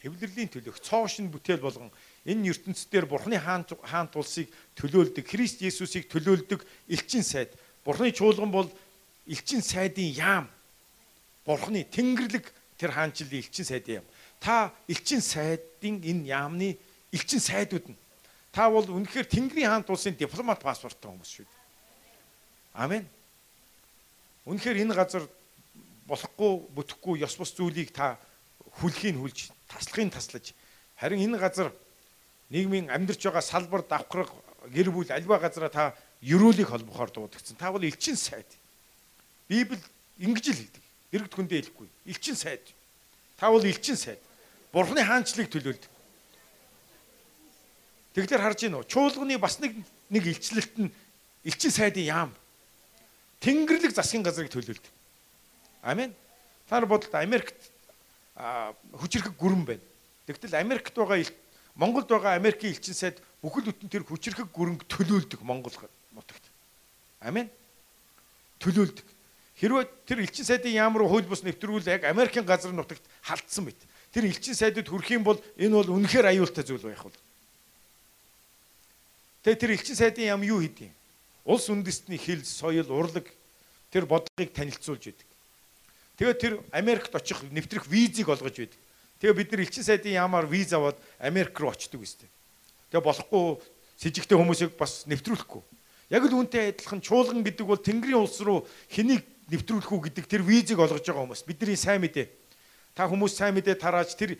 Эвлэрлийн төлөөх цоошин бүтээл болгон энэ ертөнцийн Бурханы хаант хаант улсыг төлөөлдөг, Христ Есүсийг төлөөлдөг элчин сайд. Бурханы чуулган бол элчин сайдын яам. Бурханы тэнгэрлэг тэр хаанчлалын элчин сайдын яам. Та элчин сайдын энэ яамны элчин сайдууд нь Та бол үнэхээр Тэнгэрийн хаант улсын дипломат паспорттой хүмүүс шүү дээ. Амен. Үнэхээр энэ газар болохгүй, бүтэхгүй ёс бус зүйлийг та хүлхийн хүлж, таслахын таслаж харин энэ газар нийгмийн амьдарч байгаа салбар давхраг гэр бүл альва газараа та ерөөлийг холбохоор дуудагдсан. Та бол элчин сайд. Библи ингэж л хэлдэг. Иргэд хүндээ хэлэхгүй. Элчин сайд. Та бол элчин сайд. Бурхны хаанчлыг төлөөлдөг. Тэгэхээр харж гинөө чуулганы бас нэг нэг илчлэлт нь элчин сайдын яам. Тэнгэрлэг засгийн газрыг төлөөлдөг. Амен. Та нар бодолт Америкт хүчрэх гүрэн байна. Тэгтэл Америкт байгаа Монголд байгаа Америкийн элчин сайд бүхэл бүтэн тэр хүчрэх гүрэнг төлөөлдөг Монгол нутагт. Амен. Төлөөлдөг. Хэрвээ тэр элчин сайдын руу хууль бус нэвтрүүл яг Америкийн газар нутагт халтсан мэт. Тэр элчин сайдад хүрэх юм бол энэ бол үнэхээр аюултай зүйл байх бол. Тэгээ тэр элчин сайдын яам юу хийдэг? Улс үндэстний хил, соёл, урлаг тэр бодлогыг танилцуулж идэг. Тэгээ тэр Америкт очих нэвтрэх визийг олгож байдаг. Тэгээ бид нар элчин сайдын яамаар виз аваад Америк руу очдөг үстэй. Тэгээ болохгүй с ิจ гтэй хүмүүсийг бас нэвтрүүлэхгүй. Яг л үүнтэй адилхан чуулган гэдэг бол Тэнгэрийн улс руу хэнийг нэвтрүүлэх үү гэдэг тэр визийг олгож байгаа хүмүүс. Бидний сайн мэдээ. Та хүмүүс сайн мэдээ тарааж тэр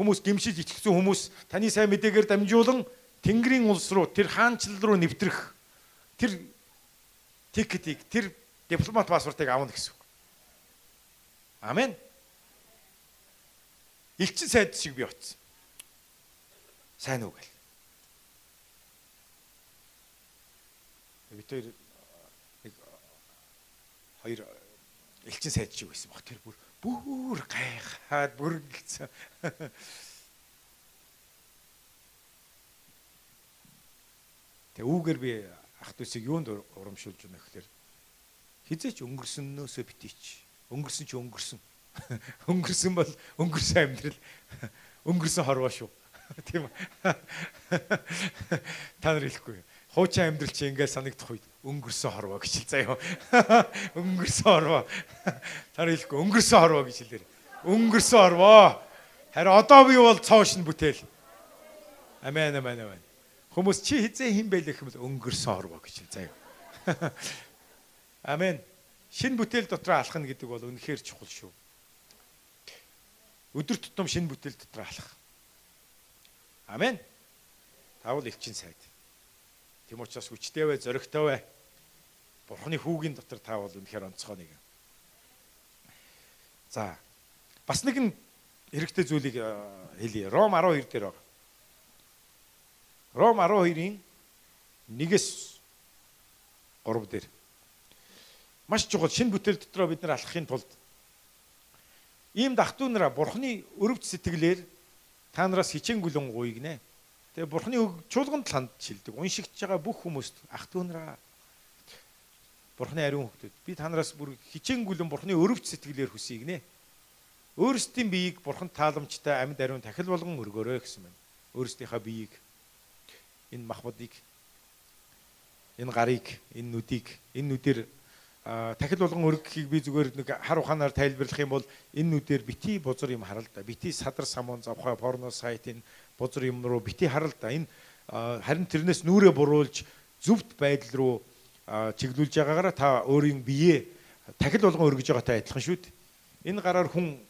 хүмүүс гимшиж итгэсэн хүмүүс таны сайн мэдээгээр дамжуулан Тэнгэрийн улс руу тэр хаанчлал руу нэвтрэх тэр тикетийг тэр дипломат паспортыг авна гэсэн. Амен. Элчин сайд шиг би утсан. Сайн уу гэл. Би тэр нэг хоёр элчин сайд шиг байсан баг. Тэр бүр бүр гайхаад бүр гэлцэн. Тэг үүгээр би ах дүүсийг юунд урамшуулж байна гэхээр хизээч өнгөрсөнөөсөө битээч Өнгөрсөн чи өнгөрсөн. Өнгөрсөн бол өнгөрсөн амьдрал. Өнгөрсөн хорвоо шүү. Тийм? Та нар хэлэхгүй. Хуучин амьдрал чи ингээд санагдах үед өнгөрсөн хорвоо гэж хэл заяа. Өнгөрсөн хорвоо. Та нар хэлэхгүй өнгөрсөн хорвоо гэж хэлээр. Өнгөрсөн хорвоо. Харин одоо би бол цоош нь бүтээл. Амен амен амен. Хүмүүс чи хизээ хин байлэх юм бол өнгөрсөн хорвоо гэж хэл заяа. Амен шин бүтээл дотроо алхна гэдэг бол үнэхээр чухал шүү. Өдөр тутам шин бүтээл дотроо алхах. Амен. Таавал элчин сайд. Тэм учраас хүчтэй бай, зоригтой бай. Бурхны хүүгийн дотор таавал үнэхээр онцгой нэг. За. Бас нэгэн хэрэгтэй зүйлийг хэлье. Ром 12 дээр байгаа. Ром 12-ийн 1-с 3 дээр маш чухал шинэ бүтээл дотроо бид нар алхахын тулд ийм дахтуу нараа бурхны өрөвч сэтгэлээр та нараас хичээнгүлэн гуйгнэ. Тэгээ бурхны чуулганд ханд шилдэг. Уншигч байгаа бүх хүмүүст ах トゥ нараа бурхны ариун хөвгдөд би та нараас бүр хичээнгүлэн бурхны өрөвч сэтгэлээр хүсье Өөрсдийн биеийг бурханд тааламжтай амьд ариун тахил болгон өргөөрэй гэсэн байна. Өөрсдийнхөө биеийг энэ махбодыг энэ гарыг энэ нүдийг энэ нүдээр тахил болгон өргөхийг би зүгээр нэг хар ухаанаар тайлбарлах юм бол энэ нүдээр бити бузар юм харал да. Бити садар самун завхаа порно сайтын бузар юм руу бити харал да. Энэ харин тэрнээс нүрээ буруулж зөвхт байдал руу чиглүүлж байгаагаараа та өөрийн биеэ тахил болгон өргөж байгаатай адилхан шүү дээ. Энэ гараар хүн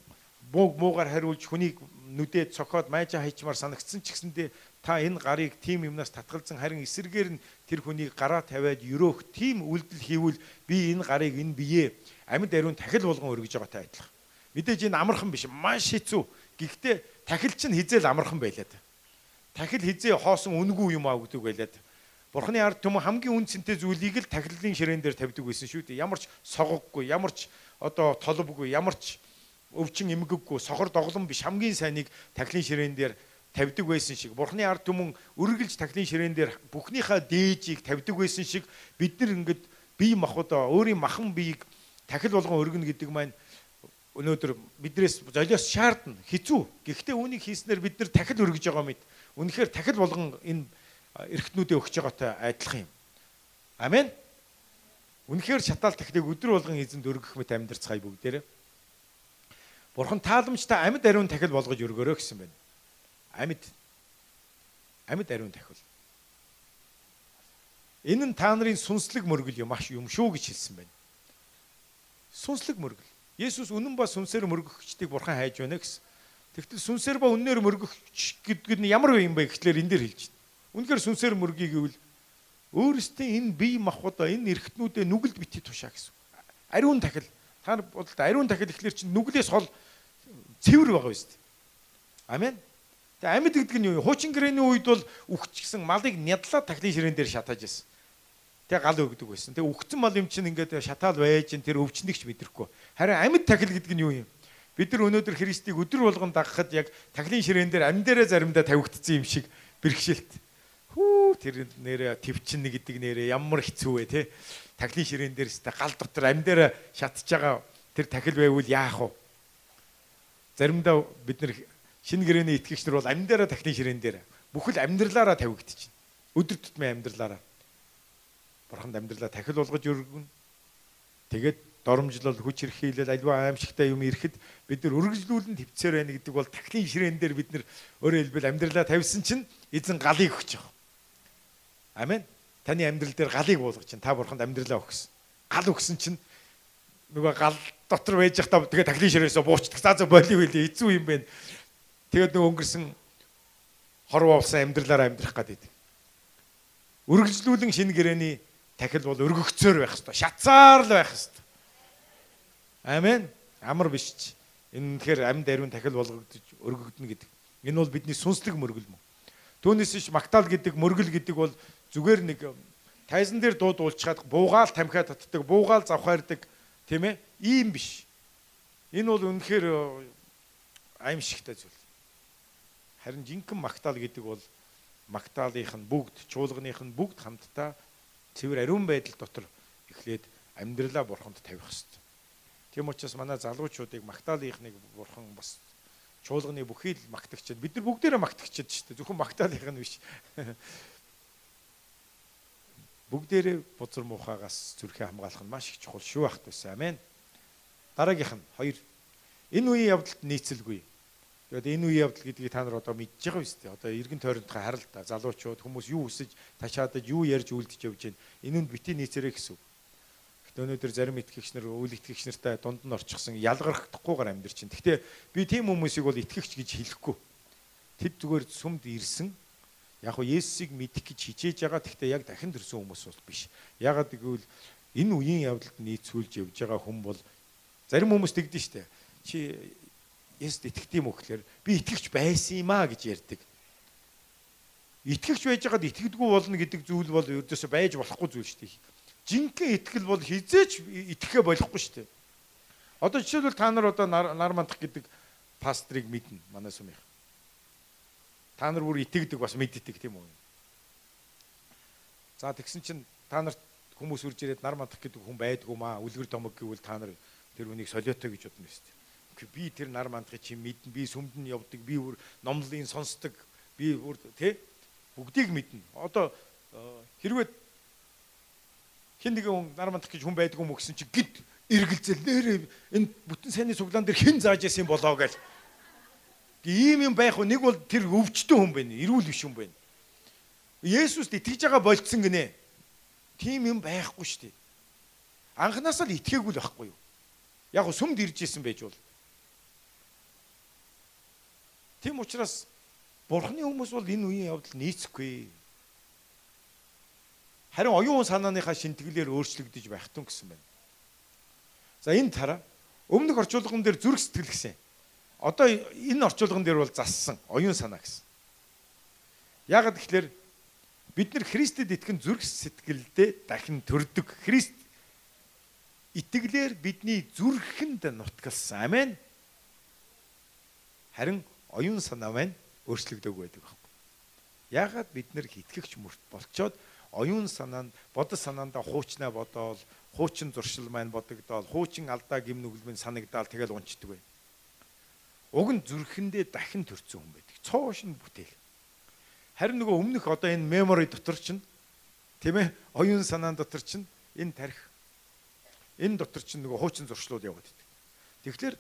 бууг муугаар хариулж хүнийг нүдээ цохоод майжа хайчмаар санагдсан ч гэсэндээ та энэ гарыг тийм юмнаас татгалзан харин эсэргээр нь тэр хүнийг гараа тавиад өрөөх тийм үйлдэл хийвэл би энэ гарыг энэ биеэ амьд ариун тахил болгон өргөж байгаатай адилхан. Мэдээж энэ амархан биш маш хэцүү. Гэхдээ тахил чинь хизээл амархан байлаад. Тахил хизээ хоосон үнгүй юм аа гэдэг байлаад. Бурхны ард түмэн хамгийн үн цэнтэй зүйлийг л тахилын ширээн дээр тавьдаг байсан шүү дээ. Ямар ч согоггүй, ямар ч одоо толбгүй, ямар ч өвчин эмгэггүй, сохор доглон биш хамгийн сайныг тахилын ширээн дээр тавьдаг байсан шиг бурхны ард түмэн үргэлж тахлын ширээн дээр бүхнийхээ дээжийг тавьдаг байсан шиг бид нар ингээд бие махбодоо өөрийн махан биеийг тахил болгон өргөнө гэдэг маань өнөөдөр биднээс золиос шаардна хэцүү. Гэхдээ үүнийг хийснээр бид нар тахил өргөж байгаа мэд. Үнэхээр тахил болгон энэ эргэтнүүдээ өгч байгаатай адилхан юм. Амен. Үнэхээр шатаал тахилыг өдөр болгон эзэнд өргөх мэт амьдарцгаая бүгдээрээ. Бурхан тааламжтай амьд ариун тахил болгож өргөөрэй гэсэн байна амьд амьд ариун тахил. Энэ нь та нарын сүнслэг мөргөл юм маш юм шүү гэж хэлсэн байна. Сүнслэг мөргөл. Есүс үнэн ба сүнсээр мөргөгчдийг бурхан хайж байна гэсэн. Тэгтэл сүнсээр ба үннээр мөргөгч гэдэг нь ямар юм бэ гэхлээр энэ дэр хэлж байна. Үнэхээр сүнсээр мөргий гэвэл өөрөөсөө энэ бие махбодоо энэ эргэтнүүдэд нүгэлд бити тушаа гэсэн. Ариун тахил. Та нар бодлоо ариун тахил гэхлээр чинь нүглээс хол цэвэр байгаа биз дээ. Амен. Тэгээ амьд гэдэг нь юу? Хуучин гэрээний үед бол үхчихсэн малыг нядлаад тахлын ширээн дээр шатааж байсан. тэг гал өгдөг байсан. Тэг үхсэн мал юм чинь ингээд шатаал байж тэр өвчнөгч мэдрэхгүй. Харин амьд тахил гэдэг нь юу юм? Бид нар өнөөдөр Христийг өдөр болгон дагахад яг тахилын ширээн дээр амьдаараа заримдаа тавигдсан юм шиг бэрхшээлт. Хүү тэр нэрэ твчин гэдэг нэрэ ямар хэцүү вэ те? Тахилын ширээн дээр өстө гал дотор амьдаараа шатж байгаа тэр тахил байвал яах вэ? Заримдаа бид нар шинэ гэрээний итгэгч нар бол амьдаараа тахилын ширээн дээр бүхэл амьдралаараа тавигдчихна. Өдөр тутмын амьдралаараа бурханд амьдралаа тахил болгож өргөн. Тэгээд доромжлол хүч хэрхийлэл альва аимшигтай юм ирэхэд бид нар өргөжлүүлэн төвцөр байна гэдэг бол тахлын ширээн дээр бид нар өөрөөр хэлбэл амьдралаа тавьсан чинь эзэн галыг өгч байгаа. Амен. Таны амьдрал дээр галыг буулгаж чинь та бурханд амьдралаа өгсөн. Гал өгсөн чинь нөгөө гал дотор байж захтаа тэгээ тахлын ширээсээ буучдаг. За за боли үйл эзүү юм бэ. Тэгээд нөгөө өнгөрсөн хорвоо болсон амьдралаараа амьдрах гэдэг. Үргэлжлүүлэн шинэ гэрээний тахил бол өргөгцөөр байх хэвээр шатсаар л байх хэвээр. Амен. Амар биш ч. Энэ тэгэхээр амьд ариун тахил болгогдож өргөгдөнө гэдэг. Энэ бол бидний сүнслэг мөргөл мөн. Түүнээс иш магтаал гэдэг мөргөл гэдэг бол зүгээр нэг тайзан дээр дууд уулчаад буугаал тамхиа татдаг, буугаал завхаардаг тийм ээ? Ийм биш. Энэ бол үнэхээр аимшигтай зүйл. Харин жинхэнэ магтаал гэдэг бол магтаалынх нь бүгд, чуулганых нь бүгд хамтдаа цэвэр ариун байдал дотор эхлээд амьдралаа бурханд тавих хэрэгтэй. Тийм учраас манай залуучуудыг магтаалынхныг бурхан бас чуулганы бүхий л магтагчд бид нар бүгдээрээ магтагчд шүү дээ. Зөвхөн магтаалынх нь биш. Бүгдээрээ бузар муухагаас зүрхээ хамгаалах нь маш их чухал шүү ахт байсан. Амен. Дараагийнх нь хоёр. Энэ үеийн явдалд нийцэлгүй Тэгээд энэ үе явдал гэдгийг та нар одоо мэдж байгаа биз дээ. Одоо эргэн тойрондхоо харалта залуучууд хүмүүс юу хүсэж тачаадаж юу ярьж үлдэж явж байна. Энэ нь бити нийцэрэй гэсэн. Гэхдээ өнөөдөр зарим итгэгч нар үйл итгэгч нартай дунд нь орчихсон ялгархдахгүйгээр амьдэр чинь. Гэхдээ би тийм хүмүүсийг бол итгэгч гэж хэлэхгүй. Тэд зүгээр сүмд ирсэн. Яг хоо Есүсийг мэдэх гэж хичээж байгаа. Гэхдээ яг дахин төрсэн хүмүүс бол биш. Ягаад гэвэл энэ үеийн явдалд нийцүүлж явж байгаа хүн бол зарим хүмүүс тэгдэж штэ. Чи Есүст итгэх юм уу гэхээр би итгэвч байсан юм аа гэж ярьдаг. Итгэвч байж байгаад итгэдэггүй болно гэдэг зүйл бол ердөөсөө байж болохгүй зүйл шүү дээ. Жинхэнэ итгэл бол хизээч итгэхэ болохгүй шүү дээ. Одоо жишээлбэл та нар одоо нар мандах гэдэг пастрыг мэднэ манай сүмийнх. Та нар бүр итгэдэг бас мэддэг тийм үү? За тэгсэн чинь та нарт хүмүүс үрж ирээд нар мандах гэдэг хүн байдгүй маа үлгэр томог гэвэл та нар тэр хүнийг солиотой гэж бодно шүү дээ би тэр нар мандахыг чи мэднэ. Би сүмд нь явдаг. Би бүр номлын сонсдог. Би бүр тэ? Бүгдийг мэднэ. Одоо э, хэрвээ хин нэгэн хүн нар мандах гэж хүн байдгүй юм гэсэн чи гид эргэлзэл. Нэрээ энэ бүтэн сайнны суглаан дээр хэн зааж яасан болоо гэж ийм юм байх уу? Нэг бол тэр өвчтөн хүн байна. Эрүүл биш хүн байна. Есүст итгэж байгаа болцсон гинэ. Тийм юм байхгүй шүү дээ анханасаа л итгээгүй л байхгүй юу? Яг сүмд ирж исэн байж бол Тийм учраас Бурхны хүмүүс бол энэ үеийн явдал нийцэхгүй. Харин оюун санааныхаа шинтгэлээр өөрчлөгдөж байх тун гэсэн байна. За энэ тараа өмнөх орчуулган дээр зүрх сэтгэл гэсэн. Одоо энэ орчуулган дээр бол зассан оюун санаа гэсэн. Яагаад гэвэл бид нар Христэд итгэн зүрх сэтгэлдээ дахин төрдөг. Христ итгэлээр бидний зүрхэнд нутгалсан. Амен. Харин оюун санаа маань өөрчлөгдөг байдаг байхгүй. Яагаад бид нэр итгэгч мөрт болцоод оюун санаанд бодол санаандаа хуучнаа бодоол хуучин зуршил маань бодогдоол хуучин алдаа гим нүгэлмэн санагдаал тэгэл унцдаг бай. Уг нь зүрхэндээ дахин төрсөн хүн байдаг. Цоошин бүтээл. Харин нөгөө өмнөх одоо энэ мемори дотор чинь тийм ээ оюун санаан дотор чинь энэ тарих энэ дотор чинь нөгөө хуучин зуршлууд яваад байдаг. Тэгэхээр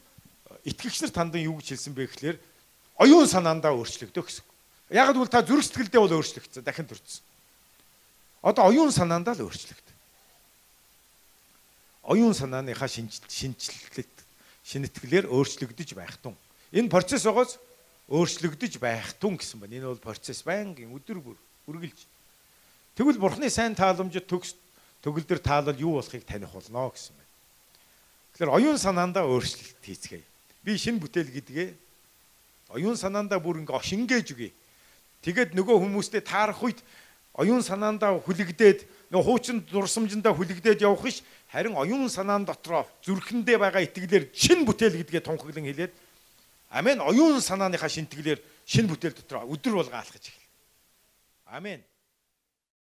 итгэгч нар тандан юу гэж хэлсэн бэ гэхээр оюун санаандаа өөрчлөгдөө гэсэн. Яг л та зүрх сэтгэлдээ бол өөрчлөгдсөн, дахин төрсөн. Одоо оюун санаандаа л өөрчлөгдөв. Оюун санааныхаа шинжилэлт шинэтгэлээр өөрчлөгдөж байх тун. Энэ процесс байгоос өөрчлөгдөж байх тун гэсэн байна. Энэ бол процесс байнгын өдөр бүр үргэлж. Тэгвэл бурхны сайн тааламжид төгс төгөлдөр таалал юу болохыг таних болно гэсэн байна. Тэгэхээр оюун санаандаа өөрчлөлт хийцгээе. Би шинэ бүтээл гэдгээ оюун санаандаа бүр ингээ шингээж үгүй. Тэгээд нөгөө хүмүүстэй таарах үед оюун санаандаа хүлэгдээд нөө хуучин дурсамжиндаа хүлэгдээд явах ш харин оюун санаан дотроо зүрхэндээ байгаа итгэлээр шин бүтээл гэдгээ тунхаглан хэлээд амен оюун санааныхаа шинтгэлээр шин бүтээл дотроо өдөр болго алхаж эхэл. Амен.